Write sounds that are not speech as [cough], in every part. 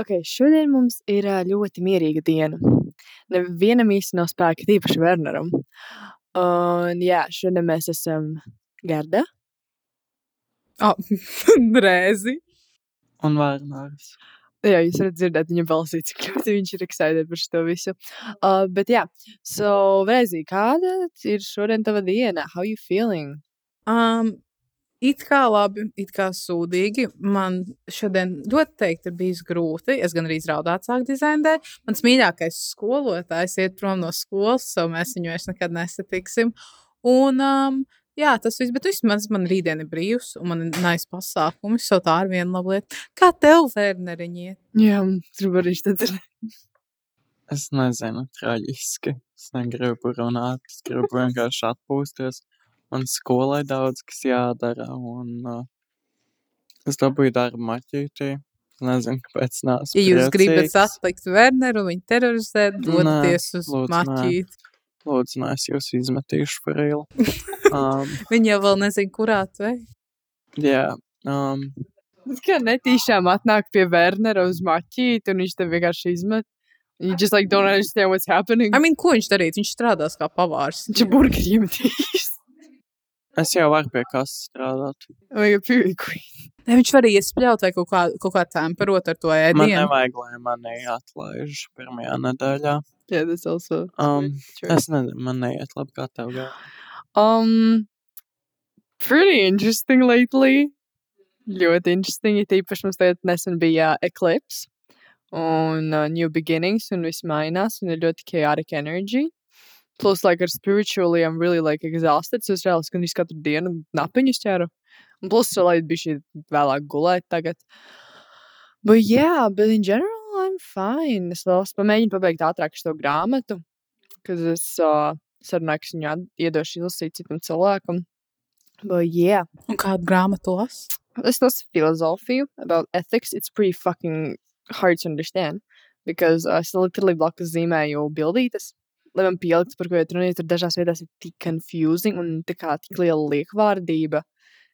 Ok, šodien mums ir ļoti mierīga diena. Nevienam īsti nav spēka, tīpaši Werneram. Un jā, šodien mēs esam Gerda. Oh, [laughs] Rēzi. Un Vērnārs. Jā, jūs varat dzirdēt viņa balsī, cik ļoti viņš ir excited par šo visu. Uh, bet jā, so, Vrēzī, kāda ir šodien tava diena? How you feeling? Um, it kā labi, it kā sūdīgi. Man šodien ļoti teikt, ir bijis grūti. Es gan arī raudāt sāku dizainē. Mans mīļākais skolotājs iet prom no skolas, so mēs viņu vairs nekad nesatiksim. Un, um, jā, tas viss, bet vismaz man rītdien ir brīvs, un man ir nais pasākumi, so tā ir viena laba lieta. Kā tev, Vērneriņiet? Jā, gribu arī dzirdēt. Es nezinu, traģiski. Es negribu runāt, es gribu vienkārši atpūsties. Man skolai daudz kas jādara, un uh, es dabūju darbu maķītī. Nezinu, kāpēc nāc Ja jūs gribat satikt Werneru un viņu terorizēt, dodaties uz maķīti. Lūdzu, nē, es jūs izmetīšu par ielu. Um, [laughs] Viņa jau vēl nezina, kurā tu ej. jā, um, Tas kā netīšām atnāk pie Wernera uz maķīti, un viņš tev vienkārši izmet. You just like don't understand what's happening. I mean, ko viņš darīs? Viņš strādās kā pavārs. Viņš burgeriem tīs. Es jau varu pie kases strādāt. Vai ir pīkui? Ne, viņš var iespļaut vai kaut kā, kaut kā temperot ar to Man ēdienu. nevajag, lai mani atlaiž pirmajā nedēļā. Yeah, that's also Um, true. es nezinu, man neiet labi, kā tev gāja. Um, pretty interesting lately. Ļoti interesting. Ja tīpaši mums tagad nesen bija Eclipse un uh, New Beginnings un viss mainās un ir ļoti chaotic energy. Plus, like, ar spiritually, I'm really, like, exhausted. So es reāli gandrīz katru dienu napiņus ķeru. Un plus, lai bija šī vēlāk gulēt tagad. But yeah, but in general, I'm fine. Es vēl pamēģinu pabeigt ātrāk šo grāmatu, kad es uh, sarunāju, ka viņu iedošu izlasīt citam cilvēkam. But yeah, Un kādu grāmatu las? es lasu filozofiju about ethics. It's pretty fucking hard to understand. Because uh, es literally blakus zīmēju bildītes, lai man pieliktu, par ko iet runa, jo tur dažās vietās ir tik confusing un tā kā tik liela liekvārdība.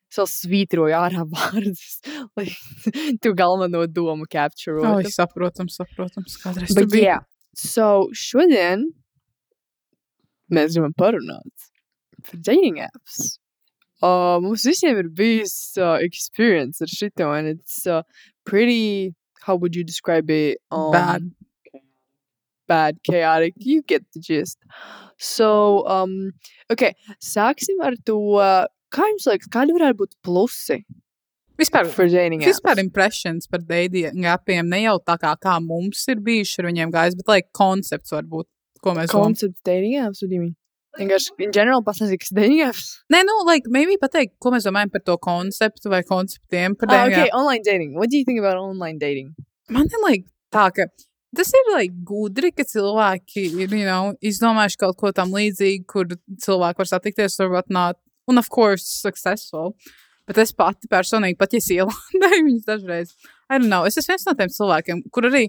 Es vēl svītroju ārā [laughs] vārdus, lai [laughs] tu galveno domu capture. Oh, saprotams, saprotams. Kādreiz Bet, tur bija. jā, so šodien mēs gribam parunāt par dating apps. Uh, mums visiem ir bijis uh, experience ar šito, and it's uh, pretty, how would you describe it? Um, Bad. Bad, chaotic. You get the gist. So, um, okay, sāksim ar to, kā jums liekas, kādi varētu būt plusi Vispār, for dating apps? vispār impressions par dating appiem ne jau tā kā, kā mums ir bijuši ar viņiem gājis, bet, lai koncepts varbūt, ko mēs domājam. Concept dating apps, what do you mean? Vienkārši, in general, pastāstīt, kas dating apps. Nē, nu, like, maybe pateikt, ko mēs domājam par to konceptu vai konceptiem par Ah, dating okay, online dating. What do you think about online dating? Man ir like, tā, ka tas ir like, gudri, ka cilvēki ir you know, izdomājuši kaut ko tam līdzīgu, kur cilvēki var satikties, varbūt not, un of course, successful. Bet es pati personīgi, pat ja es ielādēju [laughs] viņus dažreiz, I don't know, es esmu viens no tiem cilvēkiem, kur arī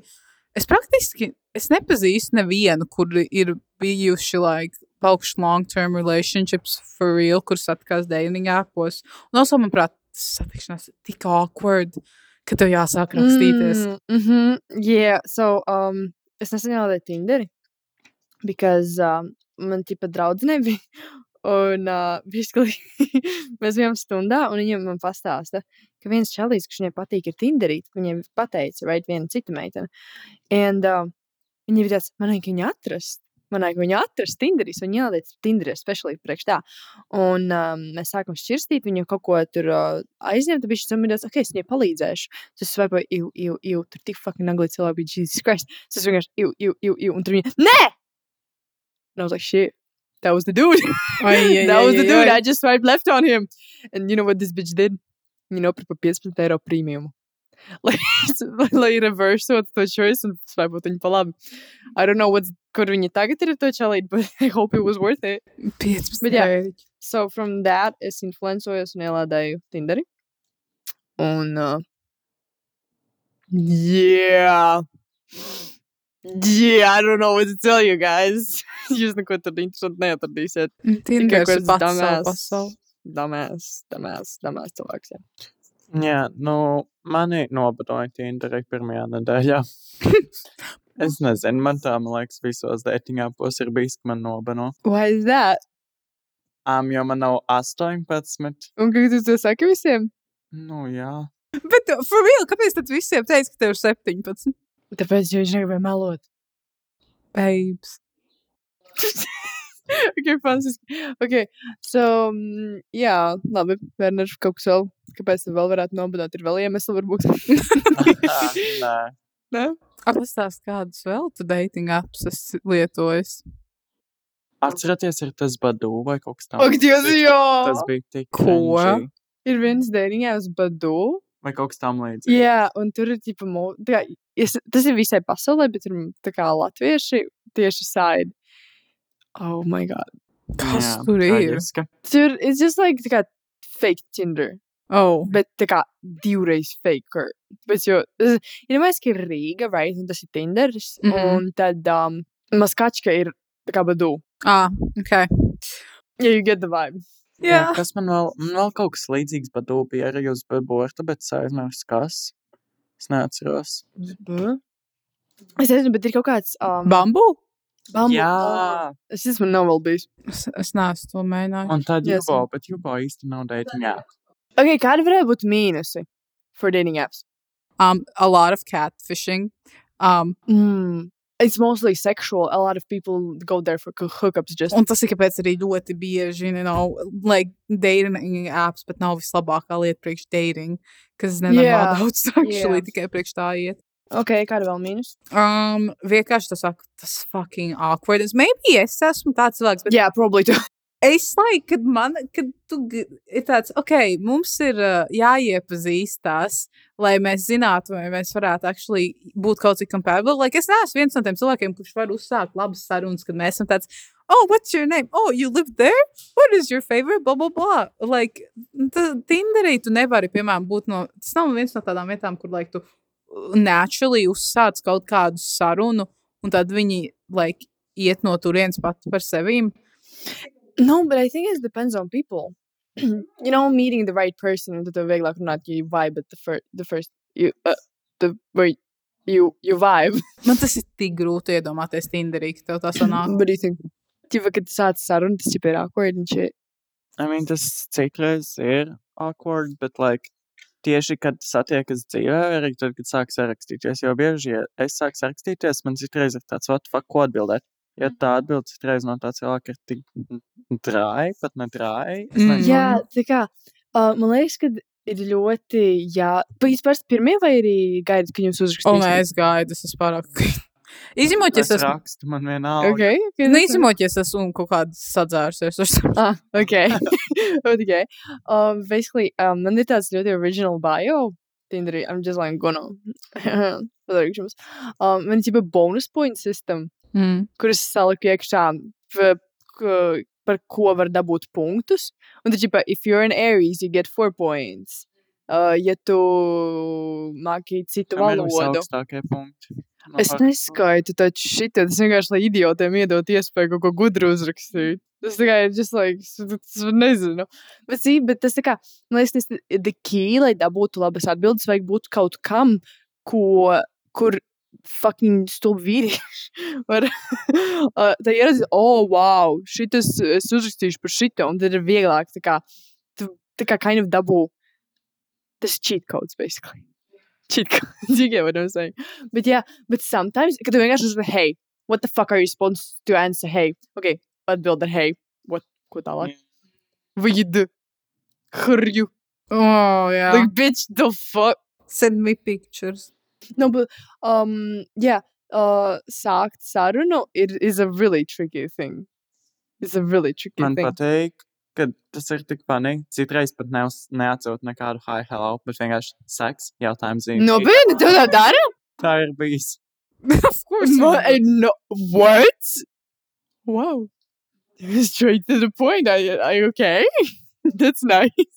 es praktiski, es nepazīstu nevienu, kur ir bijuši, like, paukšu long-term relationships for real, kur satikās dating appos. Un also, manuprāt, satikšanās ir tik awkward, ka tev jāsāk rakstīties. Mm, mm -hmm. Yeah, so, um, es nesen ielādēju Tinderi, because, um, man tipa draudzene bija, [laughs] un, uh, basically, [laughs] mēs bijām stundā, un viņa man pastāsta, ka viens čalīs, kas viņai patīk ir Tinderī, viņai pateica, right, viena cita meitene, and, um, viņa bija tāds, man vajag viņu atrast, man vajag viņu atrast Tinderī, viņa ielādēja Tinderī, speciāli priekš tā, un, um, mēs sākam šķirstīt, viņa kaut ko tur uh, aizņemta, bija šis domājās, ok, es viņai palīdzēšu, tas svaipoju, iu, iu, iu, tur tik fucking nagli cilvēki bija, Jesus Christ, tas vienkārši, iu, iu, iu, iu, un tur viņa, nē! And I was like, shit, that was the dude. Ai, ai, [laughs] that was ai, the dude. ai. I just swiped left on him. And you know what this bitch did? You know, par 15 eiro premium. Like, [laughs] lai reversot to choice un swipot viņu pa labi. I don't know what's, kur viņa tagad ir ar to čalīt, but [laughs] I hope it was worth it. 15 Bet jā. eiro. So from that, es influencojos un ielādēju Tinderi. Un, uh, yeah. Yeah, I don't know what to tell you guys. [laughs] Jūs neko tur interesanti neatradīsiet. Tinders ir kāds pats savu dumbass. pasauli. Dumbass, dumbass, dumbass cilvēks. Jā. Jā, nu, mani nobadoja Tinderī pirmajā nedēļā. [laughs] es nezinu, man tā, man liekas, visos dating appos ir bijis, ka man nobano. Why is that? Um, jo man nav 18. Un kā tu to saki visiem? Nu, jā. Bet, uh, for real, kāpēc tad visiem teica, ka tev ir 17? Tāpēc, jo viņš negribēja melot. Babes. [laughs] [laughs] ok, fantastiski. Ok, so, mm, jā, labi, Werner, kaut kas vēl. Kāpēc tu vēl varētu nobadot? Ir vēl iemesli, varbūt. [laughs] Nē. [laughs] Nē? Apstāst, kādus vēl tu dating apps esi lietojis? Atcerieties, ir tas badu vai kaut kas Ak, tāds. Dievs, jā! Tas bija tik Ko? cringy. Ir viens datingās badu. Vai kaut kas tam līdzīgs. Jā, un tur ir tipa, mo- tā kā, es, tas ir visai pasaulē, bet tur tā kā latvieši tieši side. Oh my god. Kas Jā, tur ir? traģiski. Tur it's just like kā fake Tinder, Oh, bet tā kā divreiz faker. Bet jo, es- ir domājis, ka ir Rīga, right, un tas ir Tinders, mm. -hmm. un tad um, Maskačka ir tā kā badu. ah, ok. Yeah, you get the vibe. Jā. Kas man vēl, man vēl kaut kas līdzīgs badu bija arī uz beborta, bet es aizmirsu, kas. Es neatceros. Es nezinu, bet ir kaut kāds. Um, Bambu? Bumble. Jā, Es esmu nav vēl bijis. Es, es neesmu to mēģinājis. un tad Yes. Jubo, bet Jubo īsti nav dating app. Ok, kādi varētu būt mīnusi for dating apps? Um, a lot of catfishing. Um, Mm. It's mostly sexual. A lot of people go there for hoo- hookups just. un tas ir kāpēc arī ļoti bieži, you know, like dating apps, bet nav vislabākā lieta priekš dating, kas nenormāli Jā, daudz [laughs] actually jā. tikai priekš tā iet. Ok, kāda vēl mīnus? Um, vienkārši tas, tas fucking awkward. Maybe es esmu tāds cilvēks, bet Jā, probably tu. es like, kad man, kad tu ir tāds, ok, mums ir uh, jāiepazīstās, lai mēs zinātu, vai mēs varētu actually būt kaut cik compatible. Like, es neesmu viens no tiem cilvēkiem, kurš var uzsākt labas sarunas, kad mēs esam tāds, oh, what's your name? Oh, you live there? What is your favorite? Blah, blah, blah. Like, Tinderī tu nevari, piemēram, būt no, tas nav viens no tādām vietām, kur, like, tu naturally uzsāc kaut kādu sarunu, un tad viņi, like, iet no turienes pat par sevīm. No, but I think it depends on people. [clears throat] you know, meeting the right person and the vieglāk runāt, ja you vibe at the first, the first, you, uh, the, wait, you, you vibe. [laughs] Man tas ir tik grūti iedomāties Tinderī, ka tev tā sanāk. What do you think? Tipa, kad sāc sarunu, tas jau ir awkward and shit. I mean, tas citreiz ir awkward, bet, like, tieši kad satiekas dzīvē, arī tad, kad sāk sarakstīties, jo bieži, ja es sāku sarakstīties, man citreiz ir tāds, what fuck, ko atbildēt? Ja tā atbild citreiz no tā cilvēka ir tik drāji, pat ne drāji. es Mm. Jā, tā kā, uh, man liekas, ka ir ļoti, jā, jūs parasti pirmie vai arī gaidat, ka jums uzrakstīs? O, nē, es gaidu, tas ir pārāk. Izņemot, ja Es rakstu, man vienalga. Ok, ok. Nu, izņemot, ja es esmu kaut kāds sadzērsies. Ah, [laughs] ok. [laughs] okay. Um, basically, um, man ir tāds ļoti original bio. Tinderī, I'm just like, gonna. [laughs] Padarīšu jums. Um, man ir bonus point system, Mm. kuras saliku iekšā, par ko var dabūt punktus. Un tad, tipa, if you're an Aries, you get four points. Uh, ja tu māki citu ir valodu. visaugstākie punkti? Es neskaitu taču šitā. Tas vienkārši, lai idiotiem iedot iespēju kaut ko gudru uzrakstīt. Tas tikai ir just like, s- tas nezinu. Bet, sī, bet tas tā kā, man liekas, tas the key, lai dabūtu labas atbildes, vajag būt kaut kam, ko, kur fucking stulbi vīrieši [laughs] var. [laughs] tā ieraudzīt, oh, wow, šitas, es uzrakstīšu par šito, un tad ir vieglāk, tā kā, tā kā kind of dabū, tas cheat codes, basically. Cheat codes, you get what I'm saying. But yeah, but sometimes, kad tu vienkārši uzraksti, hey, what the fuck are you supposed to answer? Hey, okay, atbild ar hey, what, ko tālāk? Vid, hrju, Oh, jā. like, bitch, the fuck? Send me pictures. No, but, um, yeah, uh, sākt sarunu ir, is a really tricky thing. It's a really tricky Man thing. patīk, ka tas ir tik funny. Citreiz pat neuz, neatsūt nekādu hi, hello, bet vienkārši seks, jautājums zīme. No, bet, tu tā dari? Tā ir bijis. [laughs] of course. No, no, what? Wow. Straight to the point. Are you, are you okay? [laughs] That's nice.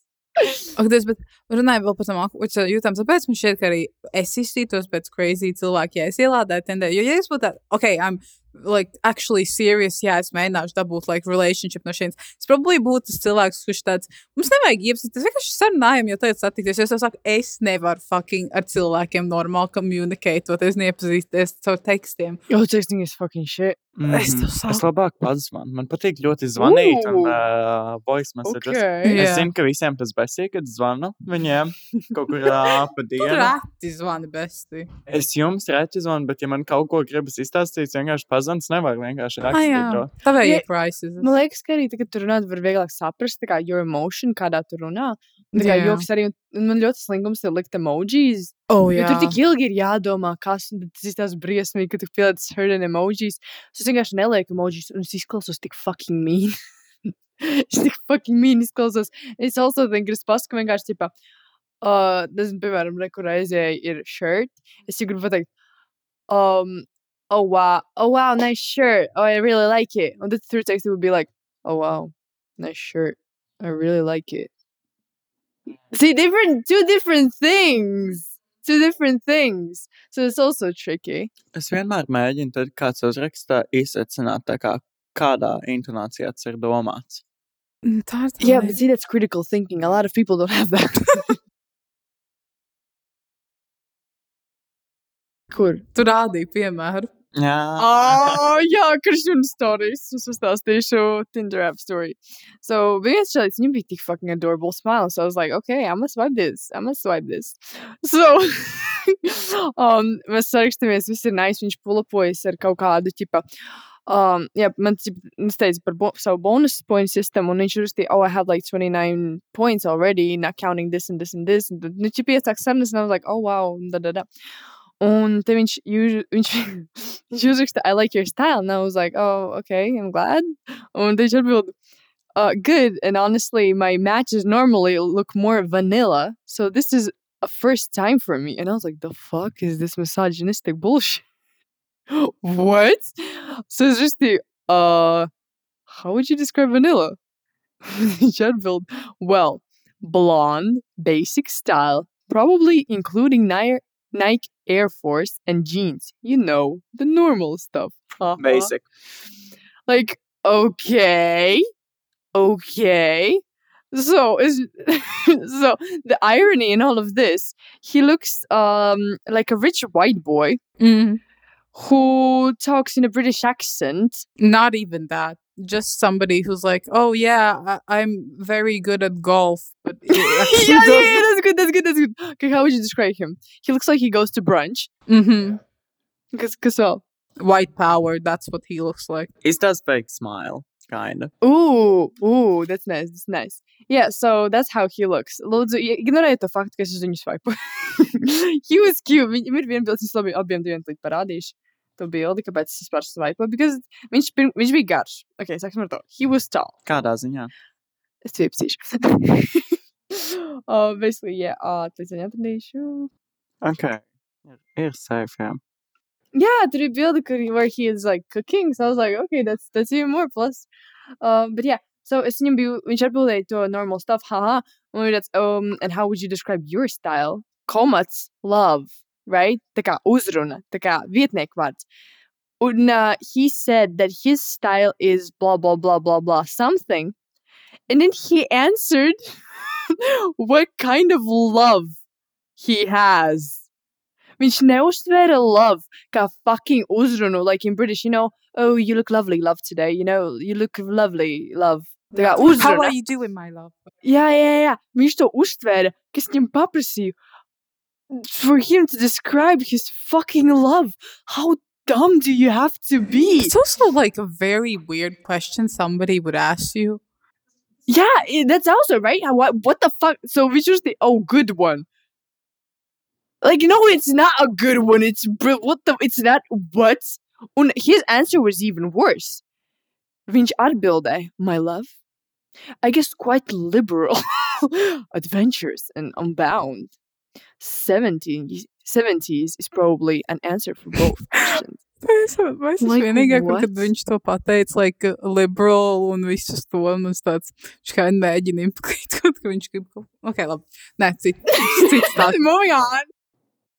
Ak, Dievs, bet runājot vēl par tam awkward jūtām, tāpēc man šķiet, ka arī es izsītos pēc crazy cilvēku, ja es ielādēju tendē. Jo, ja es būtu tā, ok, I'm like, actually serious, jā, es mēģināšu dabūt, like, relationship no šeit. Es probably būtu tas cilvēks, kurš tāds, mums nevajag iepazīties, es vienkārši sarunājam, jo teicu satikties, jo es jau saku, es nevaru fucking ar cilvēkiem normāli communicate, neiepazīties caur tekstiem. Oh, texting is fucking shit. Es tev saku. Es labāk padzvanu. Man patīk ļoti zvanīt un Ooh. uh, voice messages. Okay. Jā. Es zinu, ka visiem tas besīk, kad zvanu viņiem kaut kur uh, pa Tu dienu. reti zvani besti. Es jums reķi zvanu, bet ja man kaut ko gribas izstāstīt, vienkārši pazvans, nevar vienkārši Ah, rakstīt to. tavai Ja- ir prices. Man liekas, ka arī tagad tur runāt var vieglāk saprast, tā kā your emotion, kādā tu runā. Un Tā kā joks arī, un- man ļoti slingums ir likt emojis. Oh, jā. tur tik ilgi ir jādomā, kas un tad tas briesmīgi, ka tu pieliec certain emojis. Es vienkārši nelieku emojis, un es izklausos tik fucking mean. [laughs] es tik fucking mean izklausos. Es also think, ka es pasaku vienkārši, tipā, uh, tas, piemēram, rekur aizēja ir shirt. Es jau gribu pateikt, um, oh wow, oh wow, nice shirt. Oh, I really like it. And the third text would be like, oh wow, nice shirt. I really like it. See, different, two different things. Two different things. So it's also tricky. Es vienmēr mēģinu, tad kāds uzrakstā, izsecināt, tā kā, kādā intonācijā tas ir domāts. Mm, Tā ir tā Yeah, lieta. but see, that's critical thinking. A lot of people don't have that. [laughs] Kur? Tu rādīji piemēru. Jā, Oh, jā, Kristūna stāstīs. Es uzstāstīšu Tinder app story. So, viens čalis, viņam bija tik fucking adorable smile. So I was like, okay, I'm gonna swipe this. I'm gonna swipe this. So, [laughs] um, mēs sarakstamies, viss ir nice. Viņš pulapojas ar kaut kādu, ķipa, um, jā, man ķip, es teicu par bo savu bonus point system, un viņš uzrakstīja, oh, I have like 29 points already, not counting this and this and this. Un tad, nu, ķip, iesāk sarunas, and I was like, oh, wow, da, da, da. Un te viņš, jū- viņš, viņš uzraksta, I like your style. And I was like, oh, okay, I'm glad. Un te viņš atbild, uh, good. And honestly, my matches normally look more vanilla. So this is a first time for me. And I was like, the fuck is this misogynistic bullshit? [gasps] what? So it's just the, uh, how would you describe vanilla? [laughs] Atbild, well, blonde, basic style, probably including Ni- Nike Air Force and jeans. You know, the normal stuff. Uh-huh. basic. Like, okay, okay. So is [laughs] so the irony in all of this, he looks um like a rich white boy Mm. who talks in a British accent. Not even that. Just somebody who's like, oh yeah, I- I'm very good at golf, but yeah, yeah, yeah, that's good, that's good, that's good. Okay, how would you describe him? He looks like he goes to brunch. Mm-hmm. Cause, cause well, White power. That's what he looks like. He does fake smile, kind of. Ooh, ooh, that's nice, that's nice. Yeah, so that's how he looks. Lūdzu, i- ignorējiet to faktu, ka es uz swipe. he was cute. Viņam ir viena bilde, es labi abiem diviem tūlīt parādīšu. To kāpēc es vispār swipe, because viņš, pirm, viņš bija garš. Ok, sāksim ar to. He was tall. Kādā ziņā? Es piepsīšu. uh, [laughs] basically, yeah, uh, tūlīt viņu atradīšu. Ok. Ir, safe, jā. Yeah, ir bilde, kur, where he is like cooking. So I was like, okay, that's that's even more plus. Um, but yeah, so es viņam biju, viņš atbildēja to normal stuff, haha. Un viņš tāds, um, and how would you describe your style? Komats, love, right? Tā kā uzruna, tā kā vietnieku vārds. Un uh, he said that his style is blah, blah, blah, blah, blah, something. And then he answered [laughs] what kind of love he has. Viņš neuztvēra love kā fucking uzrunu, like in British, you know, oh, you look lovely, love, today, you know, you look lovely, love. Tā kā How uzruna. are you doing, my love? Jā, jā, jā. Viņš to uztvēra, kas viņam paprasīja. For him to describe his fucking love. How dumb do you have to be? It's also like a very weird question somebody would ask you. Yeah, that's also right. What, what the fuck? So which was the oh good one? Like no, it's not a good one. It's what the it's not what. Un his answer was even worse. Viņš atbildēja, my love. I guess quite liberal. [laughs] adventurous and unbound. 17, 70s is probably an answer for both [laughs] questions. Es es Like, vienīgā, kur, kad what? viņš to pateica, like, uh, liberal un visus to, un es tāds, viņš kā mēģina implikēt, [laughs] kaut ka viņš grib kaut ko. Ok, labi. Nē, [laughs] cits, cits tāds. Moving on.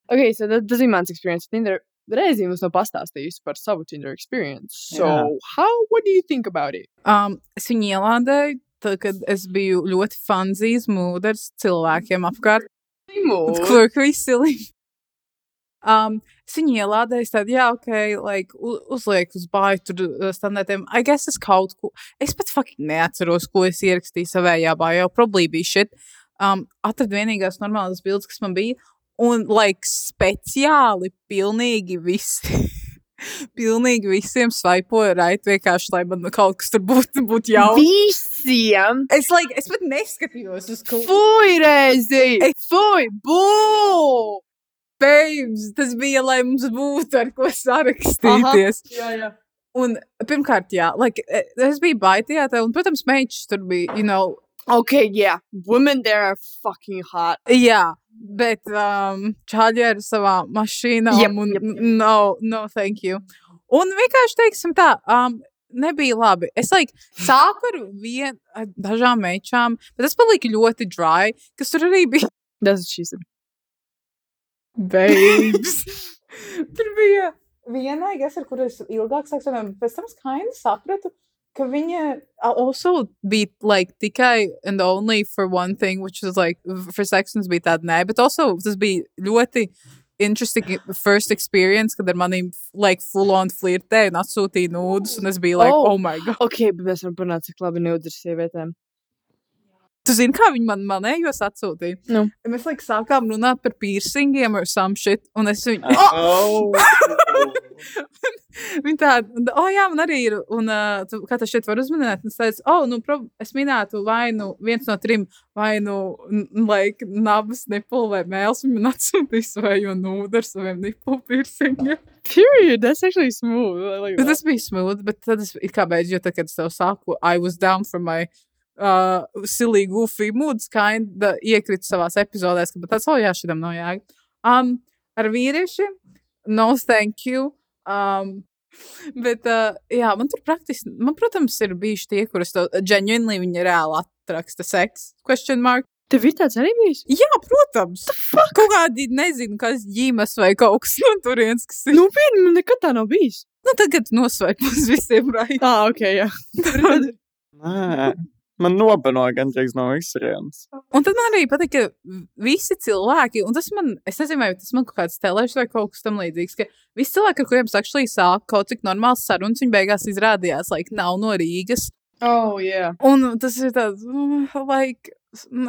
Okay, so that doesn't man's experience with Tinder. reizi mums nav pastāstījusi par savu Tinder experience. So, Jā. how, what do you think about it? Um, es viņu ielādēju, tad, kad es biju ļoti fanzijas mūders cilvēkiem apkārt. Mood. Quirky silly. Um, es viņu ielādēju, tad, jā, ok, like, uzliek uz bāju tur uh, standartiem. I guess es kaut ko, es pat fucking neatceros, ko es ierakstīju savējā bājā, probably bija shit. Um, atradu vienīgās normālas bildes, kas man bija, un, like, speciāli pilnīgi visi. [laughs] Pilnīgi visiem svaipoju rait vienkārši, lai man kaut kas tur būtu būt jau. Visiem! Es, like, es pat neskatījos uz ko. Fui reizi! Es- Fui! Bū! Babes, tas bija, lai mums būtu ar ko sarakstīties. Jā, jā. Un pirmkārt, jā, like, e, es biju baidījā, un, protams, meitas tur bija, you know, Okay, yeah. Women there are fucking hot. jā, bet um, čāļi ar savā mašīnā. Jep, un, jep, jep. No, no, thank you. Un vienkārši teiksim tā, um, nebija labi. Es like, sāku ar vien, ar dažām meičām, bet tas palika ļoti dry, kas tur arī bija. What she said. Babes. [laughs] tur bija viena, kas ar kuru es ilgāk saku, pēc tam skaidri sapratu, ka viņa also bija like tikai and only for one thing, which was like for sex, tas bija tāda nē, bet also tas bija ļoti interesting first experience, kad ar maniem like full on flirtēja un atsūtīja nūdus, un es biju like, Oh. oh, my god. Okay, bet mēs varam parunāt, cik labi neudars sievietēm. Tu zini, kā viņi man manējos atsūtīja? Nu. Mēs like sākām runāt par piercingiem some shit, un es viņu... Oh! [laughs] Viņa tāda, oh, jā, man arī ir. Un, uh, tu, kā tas šeit var uzminēt? Es teicu, oh, nu, prob, es minētu, vai nu viens no trim, vai nu, like, nabas, nipuli vai mēls. Viņa man atsūtīs vai jau nūdu ar saviem nipulu piercingiem. Period. That's actually smooth. I like that. tas bija smooth, bet tad es it kā beidzu, jo tad, kad es tev saku, I was down from my uh, silly, goofy moods, kind of iekrita savās epizodēs, ka bet tas, oh, jā, šitam nav jēga. Um, ar vīriešiem, no thank you. Um, [laughs] bet, uh, jā, man tur praktiski, man, protams, ir bijuši tie, kurus to genuinely viņi reāli atraksta seks. Question mark. Tev ir tāds arī bijis? Jā, protams. Kaut kādi, nezinu, kas ģimes vai kaut kas no turienes, kas ir. Nu, pieni, man nekad tā nav bijis. Nu, tagad nosvaip uz visiem raidījumiem. Ah, ok, jā. [laughs] Nē, [laughs] man nobanoja gandrīz no visurienes. Un tad man arī patīk, ka visi cilvēki, un tas man, es nezinu, vai tas man kaut kāds telēšs vai kaut kas tam līdzīgs, ka visi cilvēki, ar kuriem actually sāku kaut cik normāls sarunas, viņi beigās izrādījās, like, nav no Rīgas. Oh, jā. Un tas ir tāds, mm, like,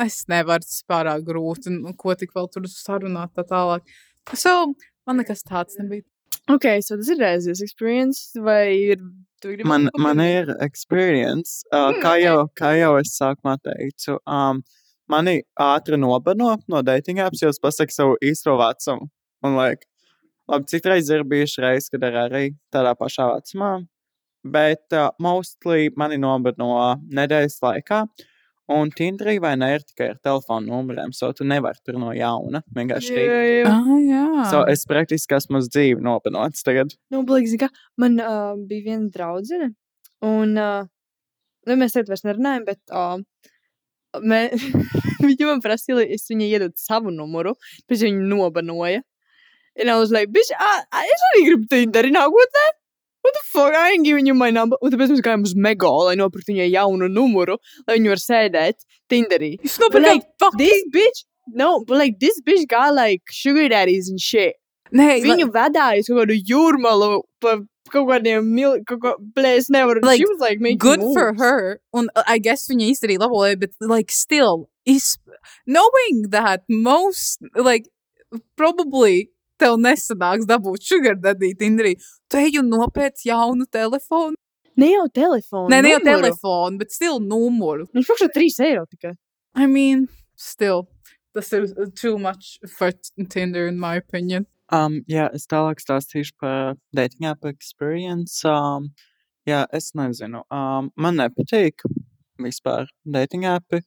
es nevaru, tas pārāk grūti, un ko tik vēl tur sarunāt tā tālāk. So, man nekas tāds nebija. Ok, so tas ir reizes experience, vai ir... Man, man ir experience, uh, Mm, kā, jau, kā jau es sākumā teicu. Um, mani ātri nobano no dating apps, jo es pasaku savu īsto vecumu. Un, like, labi, citreiz ir bijuši reizes, kad ir arī tādā pašā vecumā. Bet uh, mostly mani nobano nedēļas laikā. Un Tinderī vai ne ir tikai ar telefonu numuriem, so tu nevari tur no jauna vienkārši Jā, jā. Ah, jā. So es praktiski esmu uz dzīvi nobanots tagad. Nu, blīk, zini, kā man uh, bija viena draudzene, un uh, nu, mēs tagad vairs nerunājam, bet uh, mē, [laughs] viņa man prasīja, lai es viņai iedodu savu numuru, pēc viņa nobanoja. And I was like, bitch, I, es arī gribu Tinderī nākotnē. What the fuck, I ain't giving you my number. Un tāpēc mēs gājām uz Mego, lai nopirktu viņai jaunu numuru, lai viņa var sēdēt Tinderī. Jūs But nopirkat like, fucking... this bitch, no, but like, this bitch got like sugar daddies and shit. Nē, Viņu vedāja uz kaut kādu jūrmalu pa kaut kādiem mil... Kaut kā, blē, es nevaru. Like, she was like making good for moves. her. Un uh, I guess viņa izdarīja labo lietu, bet like still, is knowing that most, like, probably tev nesanāks dabūt sugar daddy Tinderī, tu ej un nopēc jaunu telefonu. Ne jau telefonu. Nē, ne jau numuru. telefonu, bet still numuru. Viņš faktiski 3 eiro tikai. I mean, still, tas ir uh, too much for Tinder in my opinion. Um, jā, es tālāk stāstīšu par dating app experience. Um, jā, es nezinu. Um, man nepatīk vispār dating appi.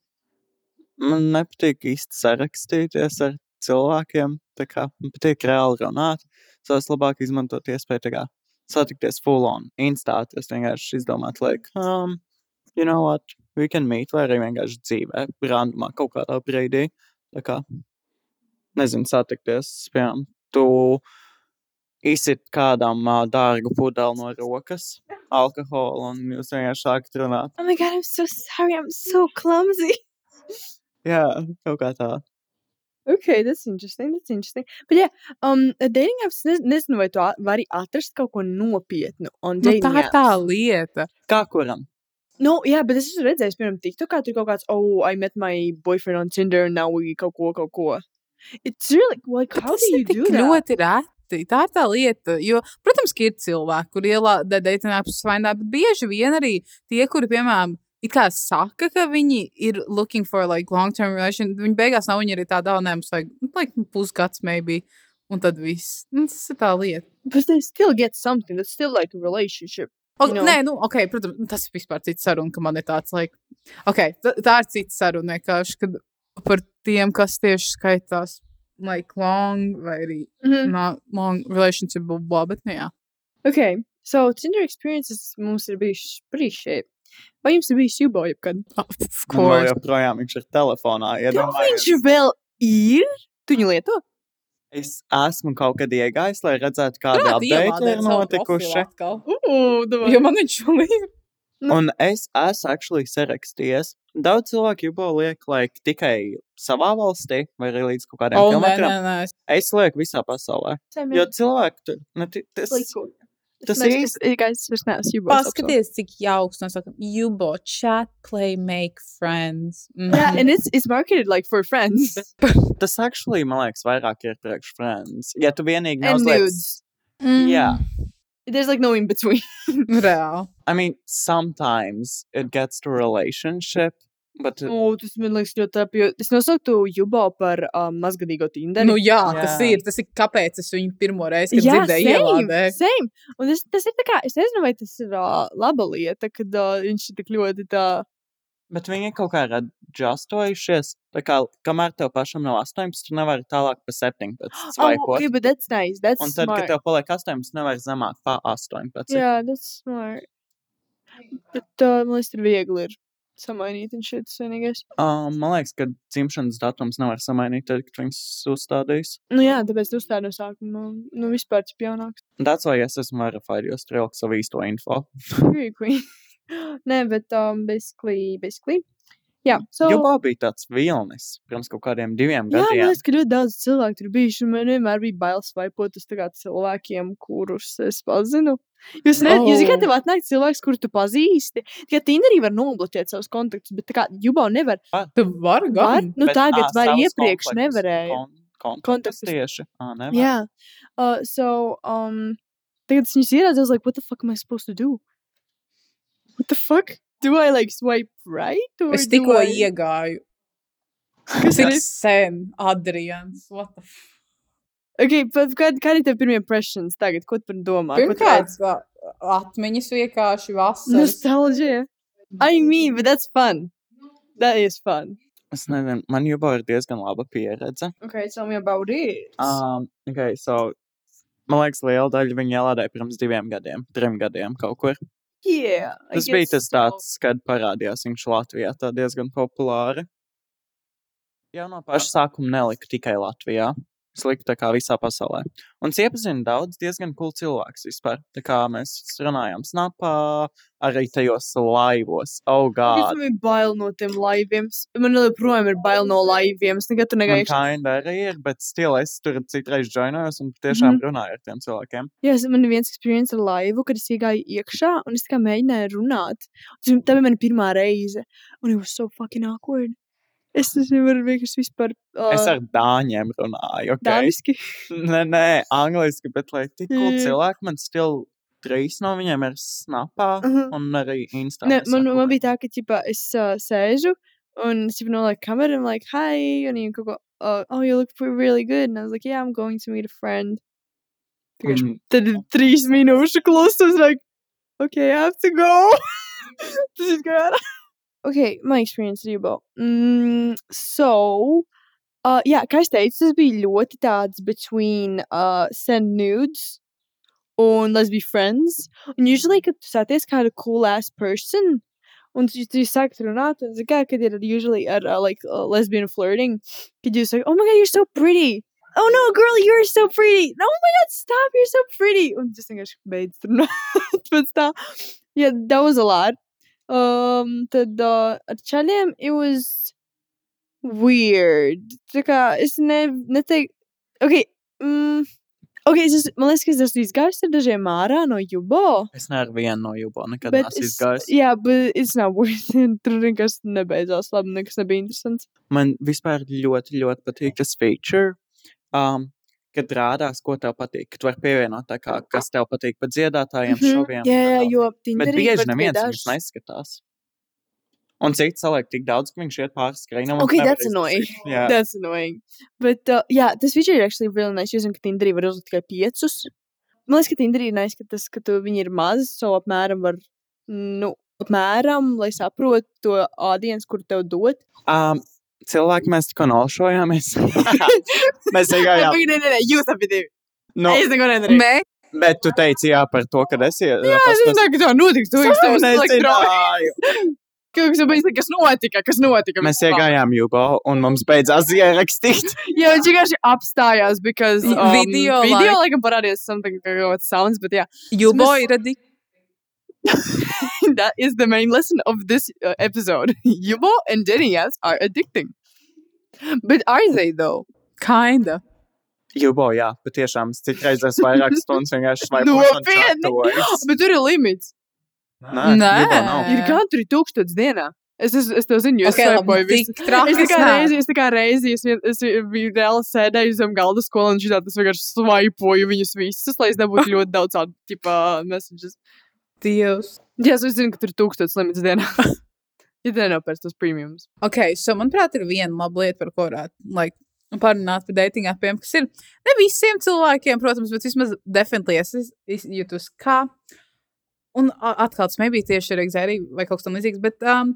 Man nepatīk īsti sarakstīties ar cilvēkiem. Man patīk reāli runāt. So es labāk izmantotu iespēju kā satikties full on, instāt. Es vienkārši izdomātu, like, um, you know what, we can meet, vai arī vienkārši dzīvē, randomā kaut kādā brīdī. Tā kā, nezinu, satikties, piemēram, tu izsit kādam ā, dārgu pudeli no rokas, alkoholu, un jūs vienkārši sākat runāt. Oh my god, I'm so sorry. I'm so clumsy. Jā, kaut kā tā. Okay, that's interesting. That's interesting. But yeah, um, dating apps, nez, nezinu, vai tu vari atrast kaut ko nopietnu on Nu, dating tā ir apps. tā lieta. Kā kuram? Nu, jā, bet es esmu redzējis, piemēram, TikTokā tur kaut kāds, oh, I met my boyfriend on Tinder, and now we kaut ko, kaut ko. It's really, like, how Tas do ir you do that? ļoti reti. Tā ir tā lieta. Jo, protams, ir cilvēki, kur ielādē dating apps vainā, bet bieži vien arī tie, kuri, piemēram, it kā saka, ka viņi ir looking for like long-term relation, viņi beigās nav viņi arī tādā, nē, mums vajag nu, like, pusgads, maybe. Un tad viss. Nu, tas ir tā lieta. But they still get something. That's still like a relationship. O, know. Nē, nu, ok, protams, tas ir vispār cits saruna, ka man ir tāds, like, ok, tā, tā ir cits saruna vienkārši, kad par tiem, kas tieši skaitās, like, long vai arī Mm -hmm. not long relationship, blah, blah, bet, nu, jā. Okay, so Tinder experiences mums ir bijušas pretty shit. Vai jums ir bijis jūbo jebkad? Of [laughs] Man vēl course. joprojām viņš ir telefonā. Viņš vēl ir? Tu viņu lieto? es esmu kaut kad iegājis, lai redzētu, update ielādēt ir notikuši. Ugh, Jo man viņš vēl ir. Un es esmu actually sarakstījies. Daudz cilvēku jau liek, like, tikai savā valstī, vai arī līdz kaut kādiem O, nē, kilometriem. nē, nē. es- lieku visā pasaulē. Jo cilvēki tur, ti- tas, tas Nē, īsti. es- es- guys, es neesmu jūbo. Paskaties, cik jauks. Mēs sakām, Jubo, chat, play, make friends. Mhm. Yeah, and it's it's marketed like for friends [laughs] Tas actually, man liekas, vairāk ir priekš friends. Ja tu vienīgi and neuzliec. nudes. Mm. Jā. There's like no in between. [laughs] Reāli. I mean, sometimes it gets to relationship, but uh, O, tas man liekas ļoti labi, es nosauktu Jubo par um, mazgadīgo Tinderi. Nu, jā, tas Jā. ir. Tas ir kāpēc es viņu pirmo reizi kad dzirdēju ielādē. same. Un tas, tas ir tā kā, es nezinu, vai tas ir uh, laba lieta, kad uh, viņš ir tik ļoti tā. Bet viņi kaut kā ir adjustojušies. Tā kā, kamēr tev pašam nav 18, tu nevari tālāk pa 17. [gasps] Oh, okay, but that's nice. That's Un tad, smart. kad tev paliek 18, nevar zemāk pa 18. Jā, that's smart. Bet uh, man liekas, tur viegli ir samainīt un šeit vienīgais. Um, man liekas, ka dzimšanas datums nevar samainīt, tad, kad viņas uzstādījis. Nu jā, tāpēc tu uzstādi no sākuma. Nu, vispār tas jaunāks. That's why es esmu verified, jo ieliku savu īsto info. [laughs] Nē, bet um, basically, basically. Jā, so. Jo bija tāds vilnis pirms kaut kādiem diviem Jā, man gadiem. liekas, ka ļoti daudz cilvēku tur un Man vienmēr bija bail svaipot uz cilvēkiem, kurus es pazinu. Jūs nezināt, oh. jūs zināt, Oh. tev atnāk cilvēks, kurus tu pazīsti. Tikai Tinderī var nobloķēt savus kontaktus, bet tā kā Jubā nevar. Tu vari Var? gan. Nu, Bet, tagad var savus iepriekš nevarēja. Kon, kontaktus tieši. Ā, nevar. Jā. Uh, so, um, tagad es viņus ierādzu, like, what the fuck am I supposed to do? What the fuck? Do I like swipe right? Or Es tikko I... iegāju. Kas ir? sen, Adrians. What the f... Okay, bet kādi kā ir tev pirmie impressions tagad? Ko tu par domā? Pirmkārt, atmiņas vienkārši vasaras. Nostalgia. I mean, but that's fun. That is fun. Es nezinu, man jau ir diezgan laba pieredze. Okay, tell me about it. Um, okay, so, man liekas, liela daļa viņa ielādēja pirms diviem gadiem, trim gadiem kaut kur. yeah. Tas bija tas so. tāds, kad parādījās viņš Latvijā, tā diezgan populāri. Jau no paša sākuma neliku tikai Latvijā. Tā kā visā pasaulē. Un es iepazinu daudz diezgan cool cilvēks vispār. Tā kā mēs runājām snapā, arī tajos laivos. Oh, God! man ir bail no tiem laiviem. Man joprojām ir bail no laiviem. Es nekad tur Man negaišu. kinda arī ir, bet still es tur citreiz joinojos un tiešām Mhm. runāju ar tiem cilvēkiem. Jā, es- man ir viens experience ar laivu, kad es iegāju iekšā un es tā kā mēģināju runāt. Tā bija mana pirmā reize. Un it was so fucking awkward. Es nevaru vienkārši vispār. Uh, Es ar dāņiem runāju. Okay? Dāniski. [laughs] Nē, nē, angliski, bet lai tik cool cilvēki, man still trīs no viņiem ir snapā Aha. un arī Instā. Ne, man, man bija tā, ka ķipa, es uh, sēžu un es jau nolieku kameru un like, hi, un viņi kaut ko, uh, oh, you look really good. And I was like, yeah, I'm going to meet a friend. Vienkārši un Tad trīs minūšu klusums, like, okay, I have to go. [laughs] Tas ir kā. Okay, my experience ar Jubo. Mm, so, uh, jā, kā es teicu, tas bija ļoti tāds between uh, send nudes un let's be friends. Un usually, kad tu sāties kādu cool ass person, un tu, tu sākat runāt, un zini, kā, kad ir usually ar uh, like uh, lesbian flirting, kad jūs saka, oh my god, you're so pretty. oh no, girl, you're so pretty. Oh my god, stop, you're so pretty. Un tas vienkārši beidz runāt pēc tā. Yeah, that was a lot. Um, tad uh, ar čaļiem it was weird. Tā kā es ne, neteiktu, ok, mm, ok, es esmu, man liekas, ka es esmu izgājis ar dažiem ārā no jubo. Es nevaru vienu no jūbo nekad Bet neesmu es, izgājis. jā, bet it's not worth it. Tur nekas nebeidzās labi, nekas nebija interesants. Man vispār ļoti, ļoti patīk tas feature, um, kad rādās, ko tev patīk. Kad var pievienot, tā kā, kas tev patīk pa dziedātājiem, Mhm, šoviem. Jā, jā, jo Bet Tinderī bieži pat neviens viņus neskatās. Un cits saliek tik daudz, ka viņš iet pāri skrejam. Okay, that's annoying. [laughs] Jā, That's annoying. But, uh, yeah, this feature is actually really nice. Jūs zināt, ka Tinderī var uzlikt tikai piecus. Man liekas, ka Tinderī ir nice, ka tas, ka tu, viņi ir maz, so apmēram var, nu, apmēram, lai saprotu to audience, kur tev dot. um, cilvēki mēs tikko nolšojāmies. [laughs] mēs iegājām. nē, nē, nē, jūs abi divi. Nu, neko nedarīju. Mē, bet tu teici jā par to, kad esi. Jā, es nezināju, ka tā notiks. Tu esi tev nezināju. Kas kas notika, kas notika. Mēs iegājām jūgo un mums beidzās ierakstīt. [laughs] Jā, viņš vienkārši apstājās, because um, video, video like- laikam parādījās something, kaut kāds sounds, bet jā. Mēs- ir adik. [laughs] that is the main lesson of this uh, episode. [laughs] Yubo and dating apps are addicting. But are they though? Kinda. Jūgo, jā, patiešām es citreiz esmu vairāk [laughs] stundas vienkārši un Nopietni? [gasps] Bet tur ir limits. Nē, Nē. Jubo nav. Ir katru tūkstotis dienā. Es, es, es to zinu, jo es Okay, Es tā es kā neesmu. reizi, es tā kā reizi, es, vien, es biju reāli sēdēju zem galda skolā un šitā tas vienkārši svaipoju viņus visus, lai es nebūtu ļoti daudz tādu, tipā, messages. Dievs. Jā, es zinu, ka tur ir tūkstotis limits dienā. [laughs] ja te nenopērts tos premiums. Ok, so manuprāt, ir viena laba lieta, par ko varētu like, parunāt par dating appiem, kas ir ne visiem cilvēkiem, protams, bet vismaz definitely es es- jūtos kā. Un atkal tas nebija tieši ar exēriju vai kaut kas tam līdzīgs, bet um,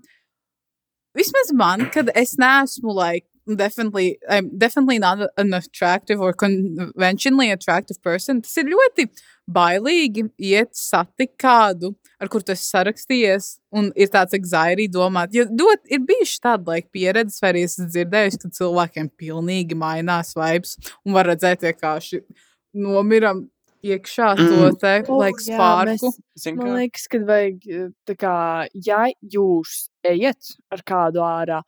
vismaz man, kad es neesmu, like, definitely, I'm definitely not an attractive or conventionally attractive person, tas ir ļoti bailīgi iet satikt kādu, ar kur tu esi sarakstījies, un ir tāds anxiety domāt, jo dot, ir bijuši tāda like, pieredze, vai arī esmu dzirdējusi, ka cilvēkiem pilnīgi mainās vibes, un var redzēt vienkārši nomiram iekšā to Mm. te, Oh, like, jā, spārku. Zini, Man liekas, ka vajag, eh, tā kā, ja jūs ejat ar kādu ārā,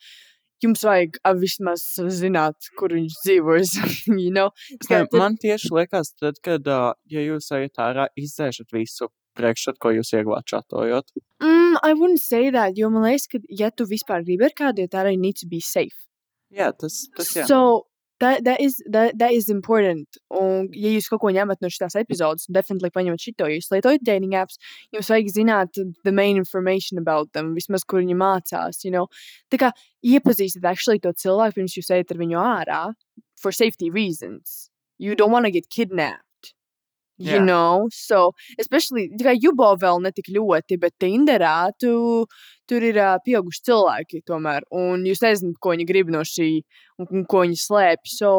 jums vajag vismaz zināt, kur viņš dzīvo. [laughs] you know? Tur- Man tieši liekas, tad, kad, uh, ja jūs ejat ārā, izdzēšat visu priekšstatu, ko jūs ieguvāt čatojot. Mm, I wouldn't say that, jo man liekas, ka, ja tu vispār gribi ar kādu iet ārā, you need to be safe. Jā, tas, tas jā. So, that, that, is, that, that is important. Un, ja jūs kaut ko ņemat no šīs epizodes, definitely paņemat šito, ja jūs lietojat dating apps, jums vajag zināt the main information about them, vismaz, kur viņi mācās, you know. Tā kā iepazīstat actually to cilvēku, pirms jūs ejat ar viņu ārā, for safety reasons. You don't want to get kidnapped. You Jā. know, so, especially, tikai Jubo vēl netik ļoti, bet Tinderā tu, tur ir uh, pieauguši cilvēki tomēr, un jūs nezināt, ko viņi grib no šī, un, un ko viņi slēpj. So,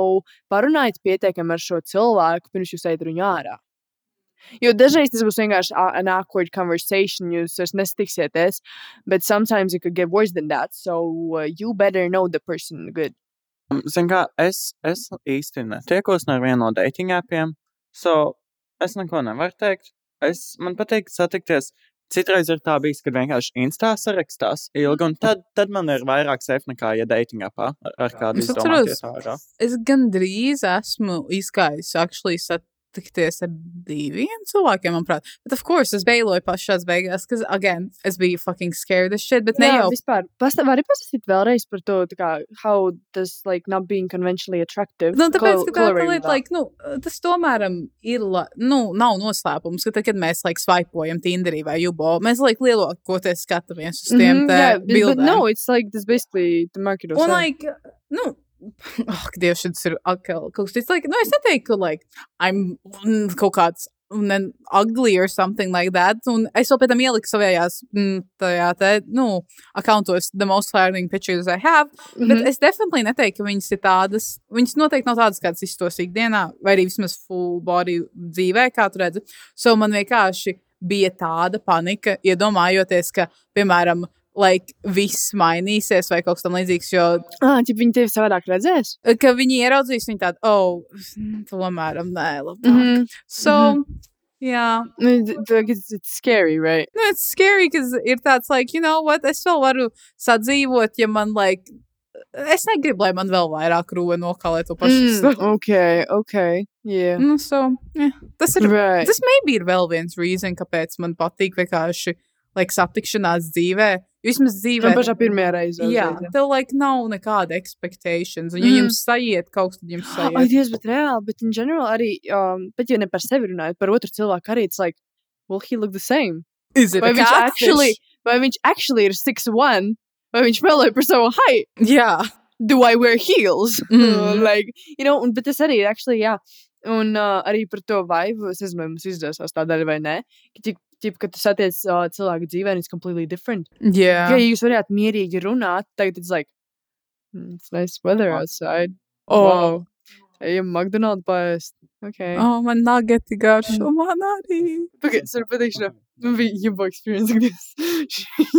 parunājiet pietiekami ar šo cilvēku, pirms jūs ejat viņu ārā. Jo dažreiz tas būs vienkārši an awkward conversation, jūs vairs nestiksieties, but sometimes it could get worse than that, so uh, you better know the person good. Zini, kā es, es īsti netiekos ar vienu no dating appiem, so es neko nevaru teikt. Es, man patīk satikties. Citreiz ir tā bijis, kad vienkārši instā sarakstās ilgi, un tad, tad man ir vairāk safe nekā, ja dating appā ar, ar kādu Es izdomāties ārā. Es gandrīz esmu izgājis, actually, satikties ar diviem cilvēkiem, manuprāt. Bet, of course, es beiloju pašās beigās, kas, again, es biju fucking scared as shit, bet ne Jā, jau. vispār. Pasta, vari pastāstīt vēlreiz par to, kā, how does, like, not being conventionally attractive. Nu, tāpēc, ka tā, lieta, like, nu, tas tomēr ir, nu, nav noslēpums, ka tad, kad mēs, like, swipojam Tinderī vai Jubo, mēs, like, lielākoties skatāmies uz tiem Mhm, te yeah, but- but bildēm. no, it's like, that's basically the market. Un, like, nu, [laughs] oh, Dievs, šis ir atkal kaut kas tāds, like, nu, es neteiktu, ka, like, I'm mm, kaut kāds un then ugly or something like that. Un es vēl pēc tam ieliku savējās, mm, tajā te, nu, accountos the most flattering pictures I have. Mhm. Bet es definitely neteiktu, ka viņas ir tādas. Viņas noteikti nav tādas, kādas iztos ikdienā, vai arī vismaz full body dzīvē, kā tu redzi. So man vienkārši bija tāda panika, iedomājoties, ka, piemēram, like, viss mainīsies vai kaut kas tam līdzīgs, jo Ah, viņi tevi savādāk redzēs? ka viņi ieraudzīs viņu tādu, oh, mm, tomēr nē, labāk. Mm. -hmm. So, Nu, th- th- It's, it's scary, right? nu, it's scary, ka ir tāds, like, you know what, es vēl varu sadzīvot, ja man, like, es negribu, lai man vēl vairāk rūve nokalē to pašu. Mm, okay, okay, yeah. Nu, so, yeah. Tas ir Right. Tas maybe ir vēl viens reason, kāpēc man patīk vienkārši like, satikšanās dzīvē. Vismaz dzīvē. Man pašā pirmajā reizē. Jā, uzreiz, tev like, nav nekāda expectations. Un, ja Mm. jums sajiet kaut kas, tad jums Ai, sajiet. Dievs, bet reāli, bet in general arī, um, pat ja ne par sevi runājot, par otru cilvēku arī, it's like, will he look the same? Is it Vai viņš catfish? actually, vai viņš actually ir 6'1", vai viņš meloja par savu height? Jā. Do I wear heels? Mhm. [laughs] like, you know, un, bet tas arī ir actually, jā. Un uh, arī par to vibe, es nezinu, vai mums izdevās tā daļa vai nē, ka, tip, tip, kad tu satiec uh, cilvēku dzīvē, and it's completely different. Jā. Ja jūs varētu mierīgi runāt, tagad it's like, "Mm, it's nice weather Wow. outside. Oh. Wow. Ejam McDonald's paēst. Okay. Oh, man nagati garšo, man arī. Okay, so pateikšu, man bija Jubo experience. this.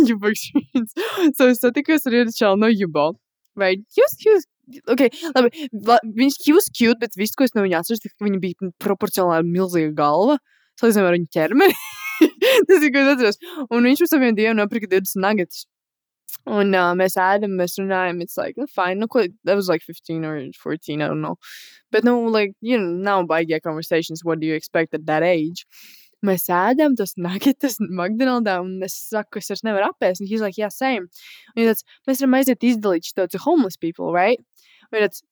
Jubo [laughs] experience. So es satikos ar vienu čalu no Jubo. Right? He was, okay, labi, la, viņš, was cute, bet viss, ko es no viņa atceros, ka viņa bija proporcionāli milzīga galva. Salīdzinājumā ar viņu ķermeni. [laughs] Tas ir, ko es atceros. Un viņš uz saviem dieviem nopirka 20 nuggets. Un uh, mēs ēdam, mēs runājam, it's like, nu, fine, nu, ko, that was like 15 or 14, I don't know. But, nu, like, you know, now baigā conversations, what do you expect at that age? Mēs ēdam tos nuggets McDonald's, un es saku, es vairs nevaru apēst. Un he's like, yeah, same. Un viņš tāds, mēs varam aiziet izdalīt šo to homeless people, right? Un viņš tāds,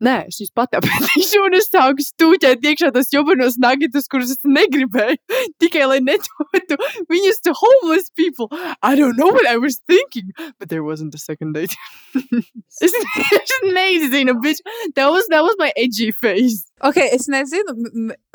Nē, es viņus pat apēdīšu, un es sāku stūķēt iekšā tos jobanos nuggetus, kurus es negribēju. [laughs] Tikai lai nedotu viņus to homeless people. I don't know what I was thinking, but there wasn't a second date. [laughs] es [laughs] nezinu, bitch. That was, that was my edgy face. Ok, es nezinu,